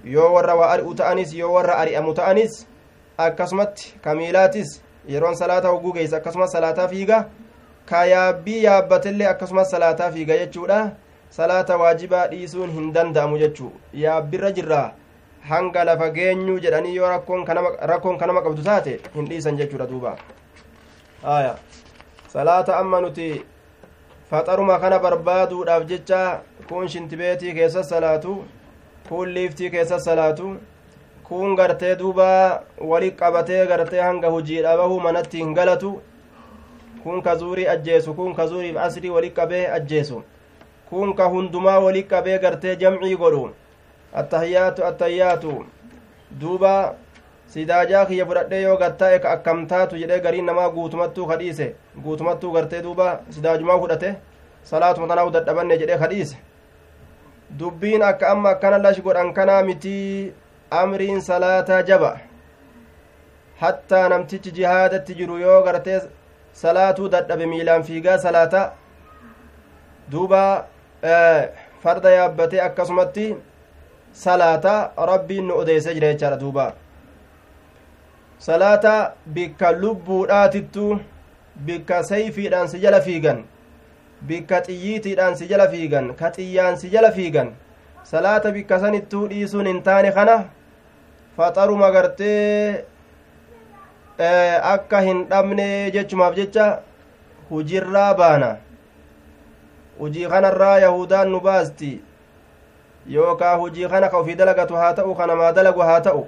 yoo warra waa ari'u ta'anis yoo warra ari'amu ta'anis akkasumatti ka miilaatis yeroon salaataa hogguu geeysa akkasumas salaataa fiiga ka yaabbii yaabbatellee akkasumas salaataa fiiga jechuudha. Salaata waajibaa dhiisuun hin danda'amu jechuu. Yaabbirra jirraa hanga lafa geenyuu jedhanii yoo rakkoon kanama qabdu taate hin dhiisan jechuudha duuba. Aya. Salaata amma nuti faxaruma kana barbaaduudhaaf jecha kun shintibeetii keessa salaatu kun liiftii keessa salaatu kun gartee duuba wali qabatee gartee hanga hujiidha bahuu manatti hin galatu kun ka zuurii ajjeesu kun ka zuuriif asrii wali qabee ajjeesu kun ka hundumaa wali qabee gartee jamcii godhu attahiyaatu attahiyaatu duuba sidaajaa kiyya fudhadhee yoo gattaa'e ka akkam taatu jedhee gariin namaa guutumattuu kadhiise guutumattuu gartee duuba sidaajumaa fudhate salaatuma tanaa'u dadhabanne jedhee kadhiise dubbiin akka amma akkana lash godhan kanaa mitii amriin salaataa jaba hattaa namtichi jihaadatti jiru yoo gartee salaatuu dadhabe miilaan fiigaa salaata duuba farda yaabbatee akkasumatti salaata rabbiin nu odeessee jira jechaadha duuba salaata bikka lubbuudhaatittu bikka sayfiidhaan si jala fiigan bikka xiyyiitiidhaan si jala fiigan ka xiyyaan si jala fiigan salaata bikka sanittuu dhiisuun hin taane kana faxaruma gartee akka hin dhabne jechumaaf jecha hujirraa baana hujii kanarraa yahudaan nu baasti yookaa hujii kana ka ufii dalagatu haa ta'u kanamaa dalagu haa ta'u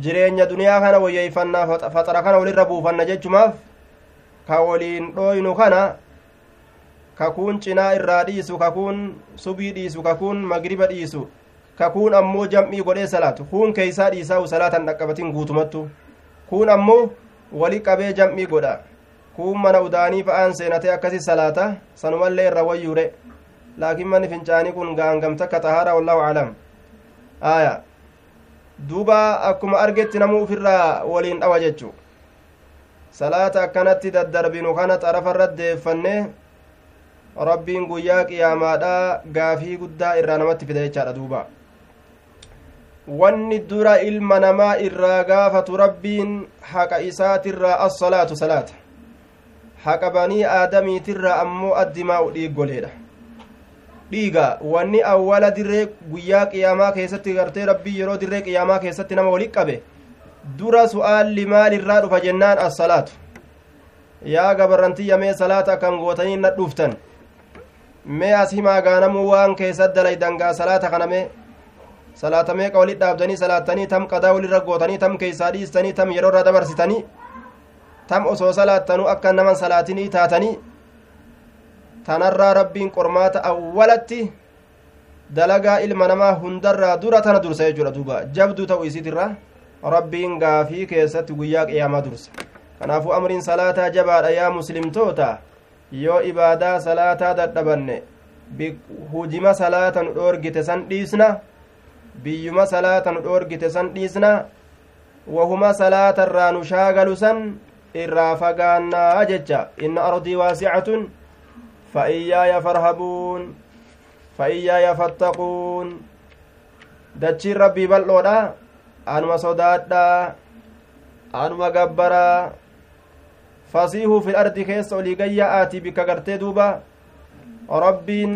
jireenya duniyaa kana woyyeeyfannaa faxara kana walirra buufanna jechumaaf ka waliin dhooynu kana kakuun cinaa irraa dhiisu kakuun subii dhiisu kakuun magriba dhiisu kakuun ammoo jam'ii godhee salaatu kuun keeysaa dhiisaa'u salaatan dhaqqabatin guutumattu kuun ammoo wali qabee jam'ii godha kuun mana udaanii fa'aan seenatee akkasi salaata sanumallee irra wayyuure laakiin manni fincaanii kun gaangamta akka wallaahu aclam aya duuba akkuma argetti namuu ufirraa waliin dhawa jechu salaata akkanatti daddarbinu kana xarafarra deeffannee rabbiin guyyaa qiyaamaadha gaafii guddaa irraa namatti fida jechaadha duuba wanni dura ilma namaa irraa gaafatu rabbiin haqa isaatirraa assalaatu salaata. Haqa banii aadamiitirraa ammoo addimaa'u dhiiggoleedha. Dhiiga wanni awwala dirree guyyaa qiyaamaa keessatti gartee rabbii yeroo dirree qiyaamaa keessatti nama walitti qabe dura su'aalli maalirraa dhufa jennaan assalaatu. Yaa gabarrantiyya mee salaata akkam gootanii na dhuftan. Mee as himaa gaanamuu waan keessat dalaydangaa salaata kana mee salaata meeqa walit dhaabdanii salaatanii tam qadaa walirra gootanii tam keeysaa dhiistanii tam yeroo irra dabarsitanii tam osoo salaattanuu akka naman salaatinii taatanii tanarraa rabbiin qormaata awwalatti dalagaa ilma namaa hundarraa dura tana dursa jechuudha duuba jabduu ta'u isiitirra rabbiin gaafii keessatti guyyaa qiyaamaa dursa kanaafuu amriin salaataa jabaadha yaa muslimtoota yoo ibaadaa salaataa dadhabanne hujima salaata nu dhoorgite san dhiisna biyyuma salaata nu dhoorgite san dhiisna wahuma salaatarraa nu shaagalu san irraa fagaannaa jecha inna ardii waasicatun fa iyyaaya farhabuun fa iyyaaya fattaquun dachiin rabbii bal'oodha anuma sodaadhaa anuma gabbaraa fasiihuu fil ardi keessa olii gayya'aati bikka gartee duuba rabbiin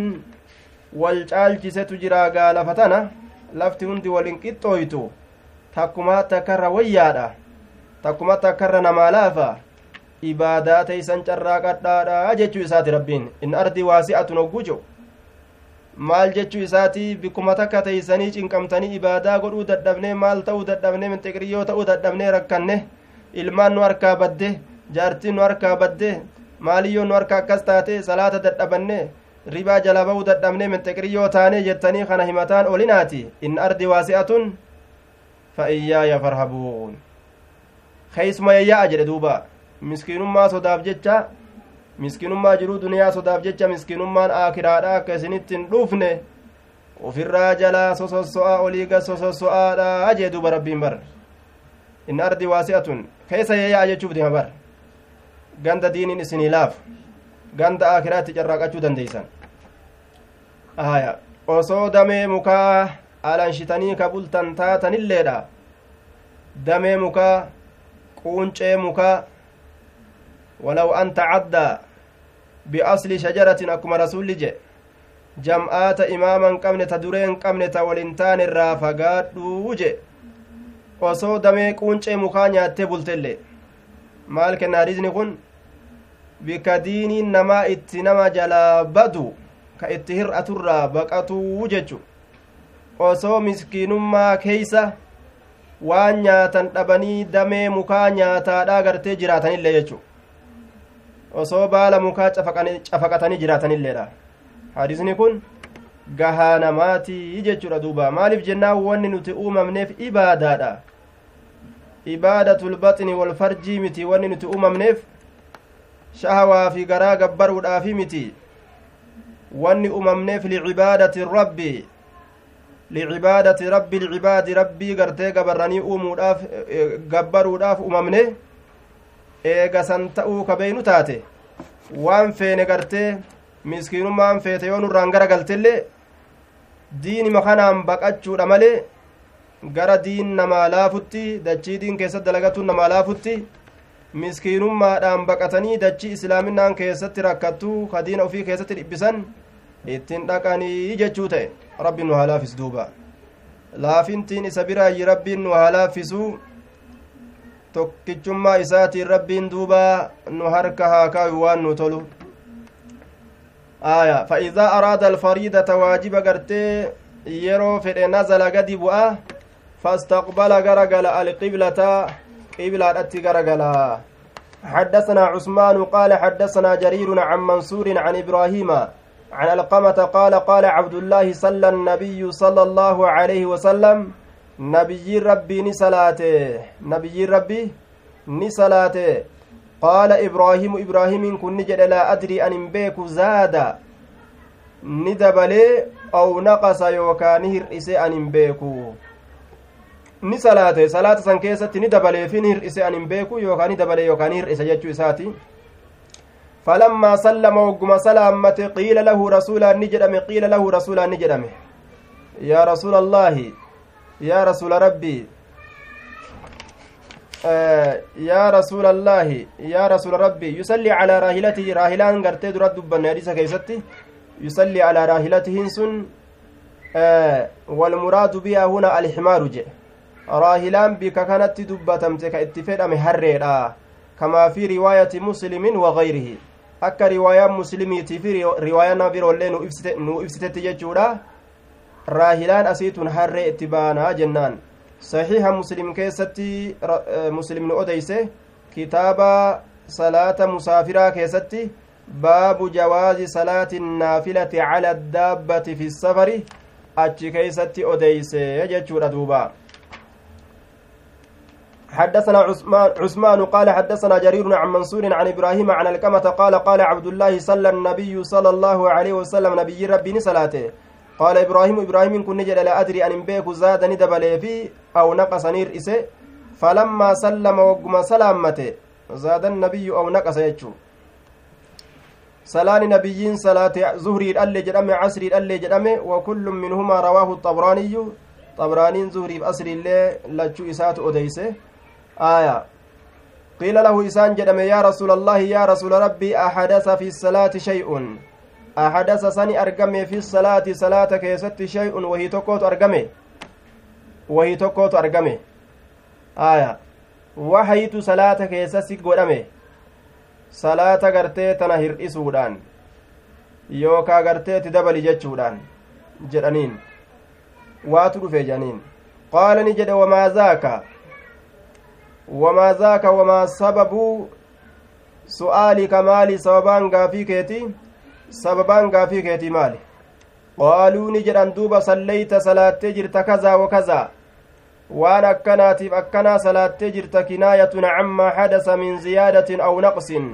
wal caalchisetu jiraa gaa lafa tana lafti hundi walin qixxooytu takkumaa takkarra wayyaadha takkumaa takkarra namaa laafa. Ibaadaa teeysan carraaqadhaadha jechuu isaati rabbiin. In ardi waasi'atun hoggujo maal jechuu isaati? Bikkuma takka teeysanii cinqamtanii ibaadaa godhuu dadhabnee maal ta'uu dadhabnee minxiqriyyoo ta'uu dadhabnee rakkanne ilmaan nu harkaa badde jaartiin nu harkaa badde maaliyyoo nu harka akkas taate salaata dadhabanne ribaa jala ba'uu dadhabnee minxiqriyyoo taane jettanii kana himataan olinaati in ardi waasi'atun fa iyyaaya farhabuun keeysuma yayyaa'a jedhe duuba miskiinummaa sodaaf jecha miskiinummaa jiruu duniyaa sodaaf jecha miskiinummaan aakiraadha akka isinitti hin dhufne ufirraa jalaa sososso'a oliiga sososso'aadha jee duuba rabbiin bar in ardi waasi'atun keessa yayyaa'a jechuuf deema bar ganda diiniin isinii laaf ganda aakiraatti carraaqachuu dandeeysan aya osoo damee mukaa alanshitanii ka bultan taatanilleedha damee mukaa quuncee mukaa walaw an tacaddaa biasli shajaratin akkuma rasulli je jam'aata imaaman qabne ta dureen qabne ta walin taan irraa fagaadhuu je osoo damee quuncee mukaa nyaattee bultelle maal kenna hadiisni kun bika diiniin namaa itti nama jalaa badu ka itti hir'aturraa baqatuu jechu. Osoo miskiinummaa keeysa waan nyaatan dhabanii damee mukaa nyaataadhaa gartee jiraatanillee jechu. Osoo baala mukaa cafaqatanii jiraatanilleedha hadisni kun gahaa namaatii jechuudha duuba. Maaliif jennaan wanni nuti uumamneef ibaadaadha ibaadatul baxni wal farjii miti wanni nuti uumamneef shahawaa fi garaa gabbaruudhaafi miti. Wanni uumamneef licibaadati rabbi licibaadati rabbi lcibaadi rabbii gartee gabarranii uumuudhaaf gabbaruudhaaf uumamne eega san ta'uu ka beeynu taate. Waan feene gartee miskiinummaan feete yoo nurraan gara galtellee diinima kanaan baqachuudha malee gara diin namaa laafutti dachii diin keessatti dalagatuun namaa laafutti miskiinummaadhaan baqatanii dachii islaaminaan keessatti rakkattuu kadiina ofii keessatti dhibbisan ittiin dhaqanii jechuu ta'e rabbiin nu haa laafis duuba laafintiin isa biraayyi rabbiin nu haa laafisuu tokkichummaa isaatiin rabbiin duuba nu harka haa kaayu waan nu tolu aya fa idaa araada alfariidata waajiba gartee yeroo fedhe nazala gadi bu'a fastaqbala garagala alqiblata qiblaadhatti garagala حدثنا عثمان قال حدثنا جرير عن منصور عن إبراهيم عن ألقمة قال قال عبد الله صلى النبي صلى الله عليه وسلم نبي ربي نسلاته نبي ربي نسلاته. قال إبراهيم إبراهيم كن نجد لا أدري أن بيك زاد. ندبلي أو نقص يوكا نهر إسي أن بيكو. Ni salaate. Salaata san keessatti ni dabaleefi ni hir'ise an hin beeku yookaan ni dabale yookaan ni hir'ise jechuu isaati. فلما سلم وقم سلامت قيل له رسولا نجدم قيل له رسولا نجدم يا رسول الله يا رسول ربي آه يا رسول الله يا رسول ربي يصلي على راهلته راهلان قرتي درد دبن حديث كيستي يصلي على راهلته سن آه والمراد بها هنا الحمار جئ raahilaan bika kanatti dubbatamte ka itti fedhame harreedha kamaa fi riwaayati muslimin wagayrihi akka riwaayaa muslimiitii fi riwaayaa nama biroollee nu ibsitetti jechuudha raahilaan asiitun harree itti baanaa jennaan saxiiha muslim keessatti muslimni odeyse kitaaba salaata musaafiraa keessatti baabu jawaazi salaati naafilati cala addaabbati fi safari achi keeysatti odeyse jechuudha duuba حدثنا عثمان عثمان قال حدثنا جرير عن منصور عن إبراهيم عن الكمة قال قال عبد الله صلى النبي صلى الله عليه وسلم نبي ربي صلاته قال إبراهيم إبراهيم كن نجد لا أدري أن بيك زاد ندبل في أو نقص نير إسه. فلما سلم وقم سلامته زاد النبي أو نقص يجو. سلان نبيين صلاة زهري الألي جدامه عصري الألي جدامه وكل منهما رواه الطبراني. طبرانين زهري بأسر الله لجو إسات أديسه آية. قيل له إسان جدم يا رسول الله يا رسول ربي أحدث في الصلاة شيء. أحدث سني أرقمي في الصلاة صلاة كيست شيء وهي تكوت أرقمي وهي تكوت أرقمي آية. وحيت صلاة كيست قدمي صلاة gartee tana hir'isuudhaan yookaa garteeti dabali jechuudhaan jedhaniin waatu dhufe jedhaniin qaala ni jedhe sababu su'aalika maali sababaan gaafii keeti sababaan gaafii keetii maali qaaluu ni jedhan duuba salleeyta salaattee jirta kazaa wakazaa waan akkanaatiif akkanaa salaattee jirta kinaayatun cammaa xadasa min ziyaadatin aw naqsin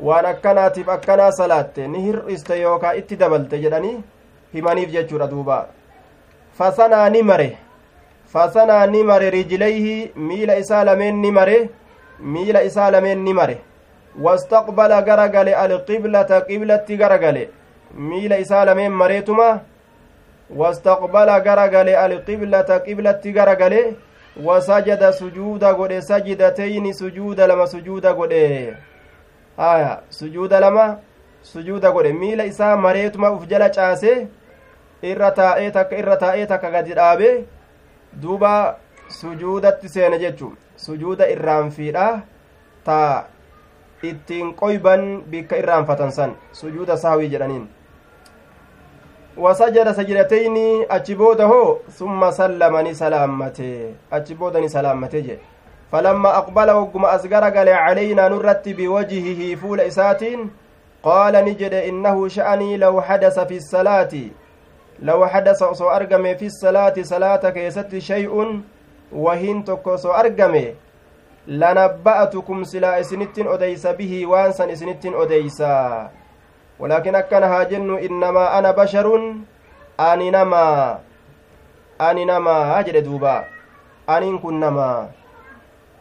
waan akkanaatiif akkanaa salaatte ni hir'iste yookaa itti dabalte jedhanii himaniif jechuudha duuba fasanaa fasanaa ni mare rijlayhi miila isaa lameen ni mare miila isaa lameen ni mare wastaqbala gara gale alqiblata qiblatti gara gale miila isaa lameen mareetuma wastaqbala gara gale alqiblata qiblatti gara gale wasajada sujuuda godhe sajidateyni sujuuda lama sujuuda godhe haya sujuuda lama sujuuda godhe miila isaa mareetuma uf jala caase irra taa'ee takka irra taa'ee takka gadi dhaabe duuba sujuudatti seene jechuun sujuuda irraanfiidha ta ittiin qoyban bikka irraanfatan san sujuuda saawii jedhaniin wasajada sajidatayni achi booda hoo summa sallama ni salaammate achi booda ni salaammate jedhe falamma aqbala wagguma as gara gale calaynaa nurratti biwajhihi fuula isaatiin qaala ni jedhe innahu sha'anii law hadasa fi salaati osoo argame fi salaati salaata keessatti shay'un wahiin tokko osoo argame lanabba'atukum silaa isinittin odeysa bihii waan san isinittin odeysa walaakin akkana haa jennu innamaa ana basharun ani namaa ani namaa jedhe duuba aniin kun namaa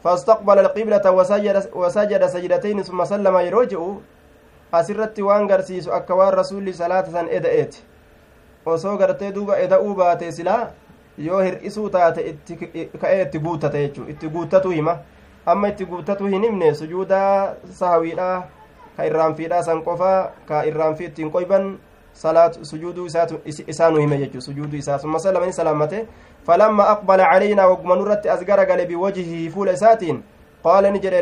فاستقبل القبلة وسجد, وسجد سجدتين ثم سلم asirratti waan garsiisu akka waan rasuulli salaata san eda'eeti osoo gartee duuba eda'uu baate silaa yoo hir'isuu taate itti ka'ee itti guuttate jechuu itti guuttatu hima amma itti guuttatu hin himne sujuudaa sahawiidha ka irraanfiidha san qofaa ka irraanfii ittiin qoyban salaat sujuuduu isaanu hime jechuu sujuuduu isaa summa salamani salaammate falamma aqbala calaynaa wagguma nurratti as garagale biwajhihi fuula isaatiin qaala ni jedhe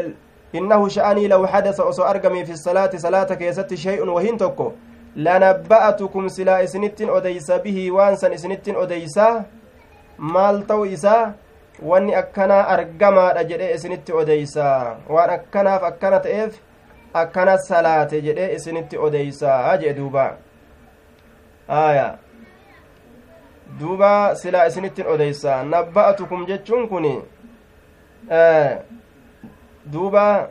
innahu sha'anii law xadasa osoo argame fi salaati salaata keessatti shay'un wahin tokko lanabba'atukum silaa isinittin odeysa bihii waan san isinittin odeysaa maal ta'u isaa wanni akkanaa argamaadha jedhee isinitti odeysaa waan akkanaaf akkana ta'eef akkana salaate jedhee isinitti odeysaa jee duuba aya duuba silaa isinittin odeysaa nabba'atukum jechuun kun duuba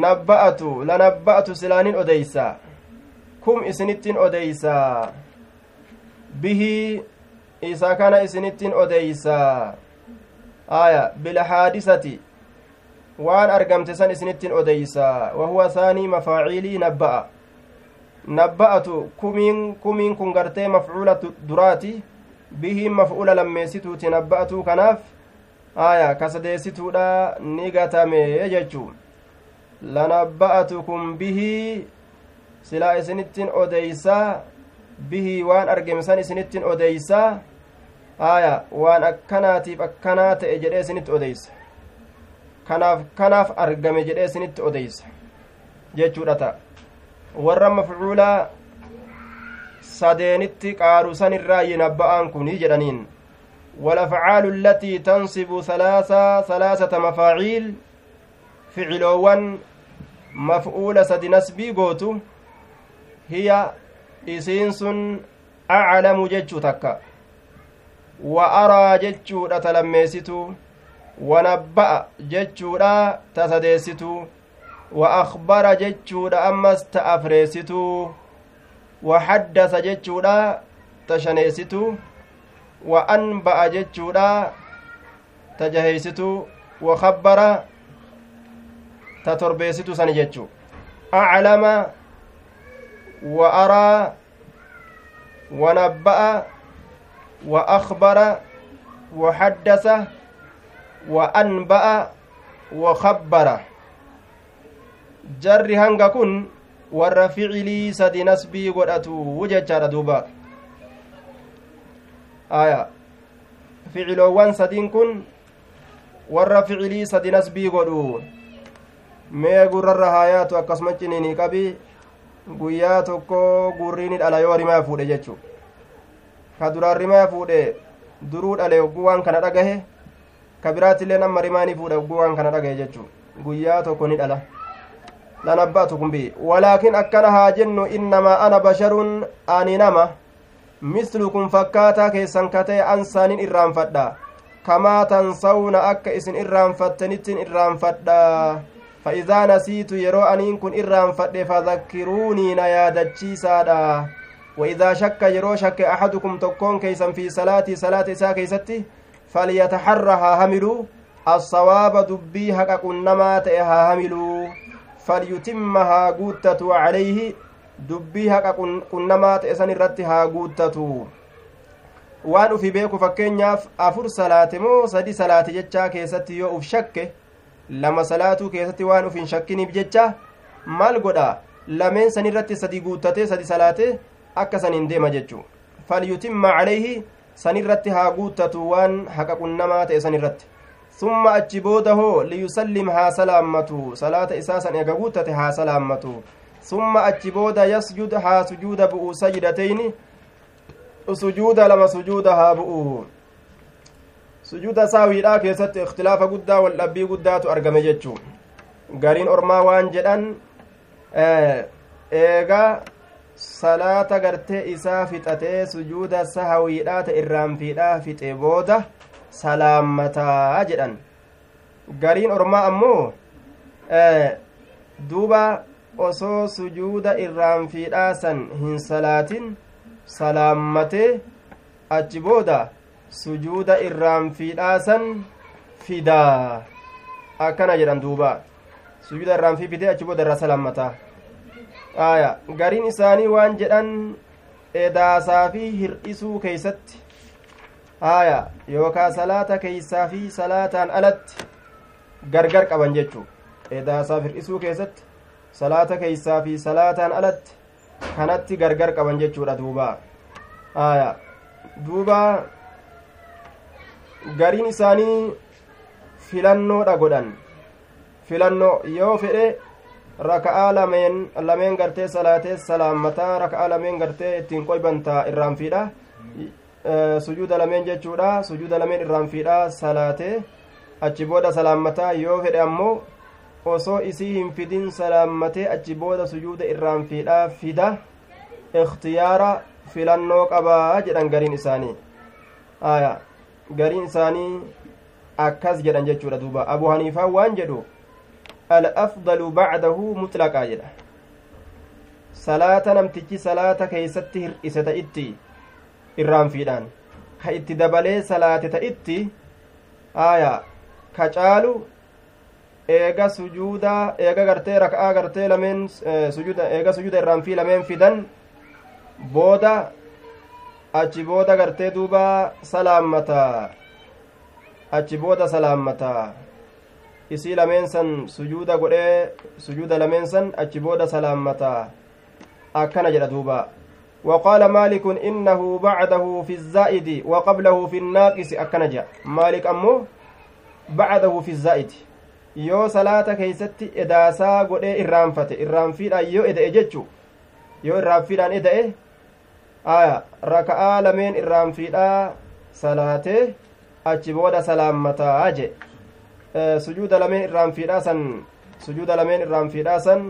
nabba'atu lanabba'atu silaanin odeysa kum isinittin odeysa bihii isa kana isinittin odeysa aya bilhaadisati waan argamte san isinittin odeysa wahuwa saanii mafaaciilii nabba'a nabba'atu kumiin kumiin kun gartee mafcuula duraati bihiin maf'uula lammeessituuti nabba'atuu kanaaf aya kasadeessituudha ni gatame jechuu lanabba'atukum bihii silaa isinittin odeysaa bihii waan argemsan isinittin odeysaa aya waan akkanaatiif akkanaa ta'e jedhee isinitti odeysa kanaaf kanaaf argame jedhee isinitti odeysa jechuudha ta'a warra mafcuulaa sadeenitti qaarusan irraa yinabba'aan kunii jedhaniin والأفعال التي تنصب ثلاثة ثلاثة مفاعيل فعلوان مفعول سد نسبي قوتو هي إسينس أعلم جتشو تكا. وأرى جتشو تلميستو ونبأ جتشو تسديستو وأخبر جتشو أمس تأفريستو وحدث جتشو تشنيستو wa anba'a jechuudha ta jaheeysitu wa kabbara ta torbeessitu sani jechu aclama wa araa wa nabba'a wa akbara wa haddasa wa anba'a wa kabbara jarri hanga kun warra ficilii sadi nasbii godhatu jechaadha duuba aya ficiloowwan sadiin kun warra ficilii sadi nasbii godhu mee gurrarra haayaatu akkasuma ciniinii qabi guyyaa tokko gurriini dhala yoo rimaa fuudhe jechu ka duraan rimaa fuudhe duruu dhale hogguu waan kana dhagahe ka biraattillee nama rimaanii fuudhe hogguu waan kana dhagahe jechu guyyaa tokko ni dhala lanabba'atu kumbi walaakin akkana haa jennu innamaa ana basharun ani nama mislukum fakkaataa keessan katee ansaanin irraanfadha kamaa tansawna akka isin irraanfattanittin irraanfadha fa'idaa nasiitu yeroo aniin kun irraanfadhe fadakkiruunii na yaadachiisaadha وإذا شك يرو شك أحدكم تكون كيسا في صلاتي صلاة إساء كيستي فليتحرها هملو الصواب دبي حق قنما تئها هملو فليتمها قوتة عليه dubbii haqa qunnamaa ta'e san irratti haa guuttatu waan ufi beeku fakkeenyaaf afur salaate moo sadi salaate jechaa keessatti lama salaatuu keessatti waan uf hin shakkiniif jecha maal godha lameen san irratti sadi guuttatee sadi salaate akka san hin deema jechuu falyutimma calayhi san irratti haa guuttatu waan haqa qunnamaa ta'e san irratti summa achi booda hoo liyusallim haa salaammatu salaata isaa san ega guuttate haa salaammatu summa achi booda yasjud haa sujuuda bu'u sajdatayni sujuuda lama sujuuda haa bu'u sujuuda saawiidhaa keessatti ikhtilaafa guddaa wal dhabbii guddaatu argame jechuu gariin ormaa waan jedhan eegaa salaata gartee isaa fixatee sujuuda sahawiidhaa ta irraanfiidhaa fixe booda salaammataa jedhan gariin ormaa ammoo duuba osoo sujuuda irraanfiidhaa san hin salaatin salaammatee achi booda sujuuda irraanfiidhaa san fidaa akkana jedhan duuba sujuuda irraanfii fidee achi booda irraa salaammataa aya gariin isaanii waan jedhan edaasaa fi hir'isuu keeysatti aya yookaa salaata keeysaa fi salaataan alatti gargar qaban jechuu edaasaaf hir'isuu keessatti salaata keeysaa fi salaataan alatti kanatti gargar qaban jechuudha duuba aya duuba gariin isaanii filannoodha godhan filannoo yoo fedhe raka'aa lameen lameen gartee salaatee salaammataa raka'aa lameen gartee ittiin qoybantaa irraanfiidha sujuuda lameen jechuudha sujuuda lameen irraanfiidha salaatee achi booda salaammataa yoo fedhe ammoo osoo isii hin fidin salaammatee achi booda sujuuda irraanfiidha fida ikhtiyaara filannoo qabaa jedhan gariin isaanii aya gariin isaanii akkas jedhan jechuudha duuba abu haniifaa waan jedhu alafdalu bacdahu muxlaqaa jedha salaata namtichi salaata keeysatti hir'ise ta'itti irraanfiidhaan ka itti dabalee salaate ta'itti aya ka caalu eega sujuuda eega gartee raka'aa gartee lameen sujuuda eega sujuuda irraanfii lameen fidan booda achi booda gartee duuba salaammata achi booda salaammata isii lameen san sujuuda godhee sujuuda lameen san achi booda salaammata akkana jedha duuba وقال مالك إنه بعده في الزائد وقبله في الناقص أكن جاء مالك أمو بعده في الزائد yoo salaata keeysatti edaasaa godhee irraanfate irraanfiidhaan yoo eda'e jechu yoo irraanfiidhaan eda'e aya raka'aa lameen irraanfiidhaa salaatee achi booda salaammataa je sujuuda lameen irraanfiidhaa san sujuuda lameen irraanfiidhaa san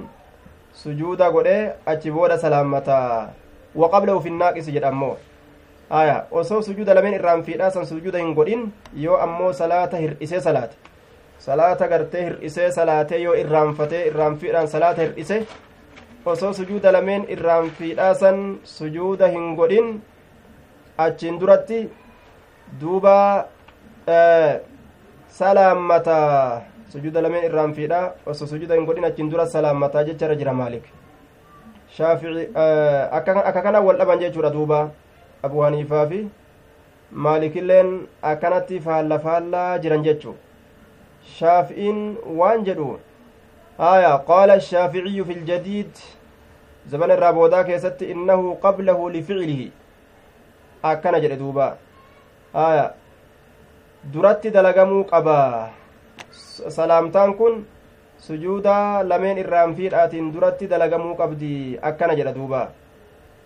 sujuuda godhee achi booda salaammataa waqablahu fi naaqisi jedha ammoo aya osoo sujuuda lameen irraanfiidhaa san sujuuda hin godhin yoo ammoo salaata hir'isee salaate salaata gartee hir'isee salaatee yoo irraanfatee irraanfiidhaan salaata hir'ise osoo sujuuda lameen irraanfiidhaa san sujuuda hin godhin achiin duratti duuba salaammataa sujuuda lameen irraanfiidhaa osoo sujuuda hin godhin achiin dura salaammataa jecharra jira maalik shaafici akka kana wal dhaban jechuudha duuba abu haniifaa fi maalikilleen akkanatti faalla faallaa jiran jechuu shaafi'iin waan jedhu qaala ashaaficiyu fi ljadiid zabana irraa boodaa keessatti innahu qablahu lificlihi akkana jedhe duuba aya duratti dalagamuu qaba salaamtaan kun sujuuda lameen irraanfiidhaatiin duratti dalagamuu qabdi akkana jedha duuba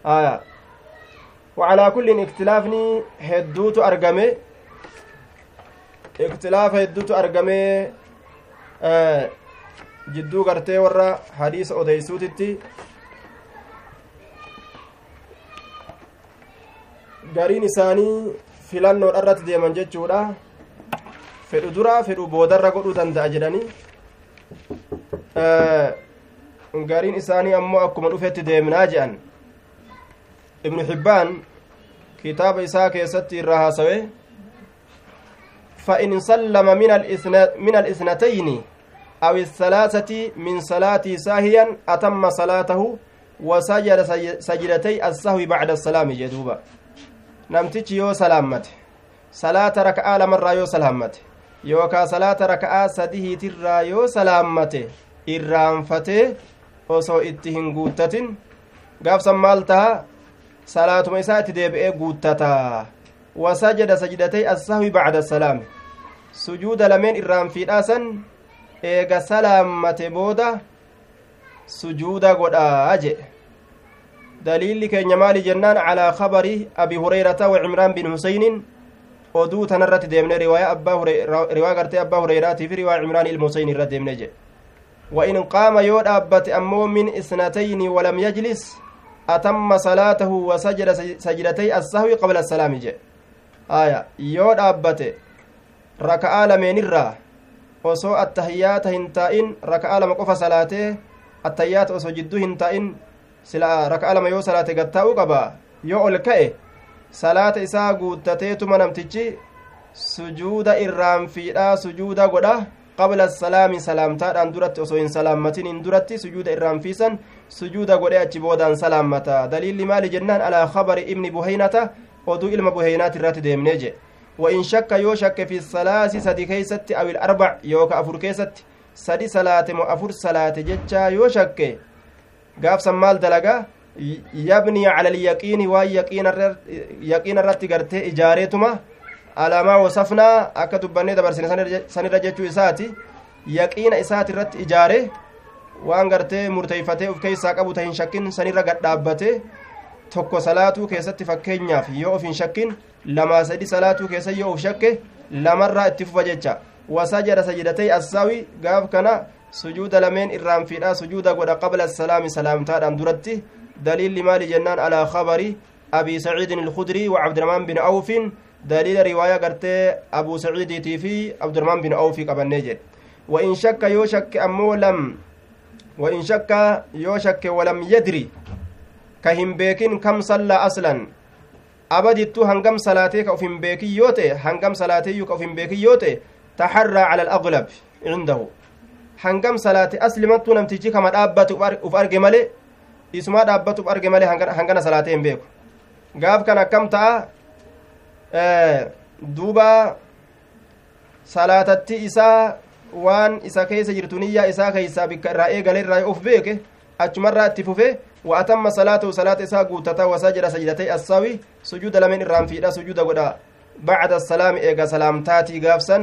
aya وعلى كل اختلافني هدوت أرقمه اختلاف هدوت أرقمه آه jidduu gartee warra hadiisa odeysuutitti gariin isaanii filannoodha irratti deeman jechuudha fedhu dura fedhu boodarra godhuu danda'a jedhanii gariin isaanii ammoo akkuma dhufetti deemnaa je'an ibnu hibbaan kitaaba isaa keessatti irraa haasawe فإن سلم من الإثنتين أو الثلاثة من صلاة ساهيا أتم صلاته وسجد سجدتي السهو بعد السلام جدوبا نمتج يو سلامت صلاة ركعة لمرة يو سلامت يوكا صلاة ركعة سديه ترى يو سلامت irraanfatee osoo itti hin guuttatin gaafsan maal taha salaatuma isaa itti deebi'ee guuttata wasajada sajdatay assahwi bacda salaami sujuuda lameen irraanfiidhaa san eega salaammate booda sujuuda godhaa jedhe daliilli keenya maali jennaan calaa kabari abi hureyrata wa cimraan bin huseynin oduu tanarratti deemne riwaayaa abbaa riwaa gartee abbaa hureyraatiif riwaa cimraan ilma huseyn irra deemne jedhe وإن قام يود أبت أمو من إثنتين ولم يجلس أتم صلاته وسجد سجدتي السهو قبل السلام جاء آية يود أبت ركعة لمن الرّ osoo attahiyaata hin taa'in raka'a lama qofa salaatee attahiyaata osoo jidduu hin taa'in sila raka'a lama yoo salaate gattaa'uu qaba yoo ol ka'e salaata isaa guuttateetuma namtichi sujuuda irraanfiidhaa sujuuda godha qabla asalaami salaamtaadhaan duratti osoo hin salaammatin duratti sujuuda irraanfiisan sujuuda godhe achi boodaan salaammata daliilli maali jennaan alaa kabari ibni buheynata oduu ilma buheynaati irratti deemnee je وإن شك يو في الثلاث سدي كيست أو الأربع يوكا أفر كيست. سدي صلاة مو أفر صلاة جتشا يو شك. قاف سمال دلقا يبني على اليقين ويقين يقين الرت قرتي إجاريتما. على ما وصفنا أكا دبني دبر سنرى جتشو إساتي. يقين إساتي الرت إجاري. waan gartee murteeyfatee uf keessaa qabu ta hin shakkin sanirra tokko salaatuu keessatti fakkeenyaaf yoo of hin shakkin lamaa sadi salaatuu keessa yoo of shakke lamarraa itti fufa jecha wasajada sajidatay assaawi gaaf kana sujuuda lameen irraanfiidha sujuuda godha qabla salaami salaamtaadhaan duratti daliilli maali jennaan alaa kabari abii saciidin ilkudrii wa cabdiramaan bin awfin daliila riwaaya gartee abuu saciidiitii fi abdiramaan bin awfii qabannee jedhe wa in shakka yoo shakke ammoo lam وإن شك يو شك ولم يدري كهم بيكين كم صلى أصلا أبدت هنقم صلاتيك أو فين بيكي يوتي هنقم صلاتيك أو فين بيكي يوتي تحرى على الأغلب عنده هنقم صلاتي أسلمت نمتيجي كما أبت أفرق مالي اسمها أبت أفرق مالي هنقنا صلاتين بيكو gaaf kana akkam ta'a? Duuba salaatatti isaa waan isa keessa jirtu niyyaa isaa keeysaa bikka irraa eegale irraa of beeke achumarraa itti fufe وأتم صلاته صلاة إساء قوتتا وسجد سجدتي السوي سجود لمن إرام فيدا سجود قدا بعد السلام إيقا سلام تاتي قافسا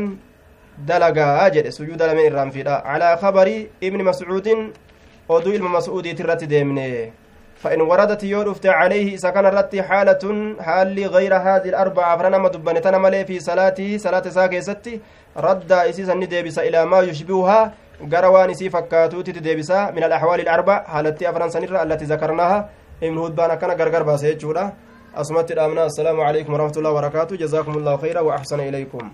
دلقا أجد سجود لمن إرام فيدا على خبر ابن مسعود أدو إلم مسعود ترت ديمني فإن وردت يورفت عليه إذا كان رتي حالة حال غير هذه الأربعة فرنما دبنتنا ملي في صلاته صلاة ساكي ستي رد إسيسا نديبس إلى ما يشبهها قروان إسي فكاتوتي تديبسا من الأحوال الأربع حالتي أفران سنرة التي ذكرناها ابن هدبان كان غرغر باسيتشورا أسمت الأمنا السلام عليكم ورحمة الله وبركاته جزاكم الله خيرا وأحسن إليكم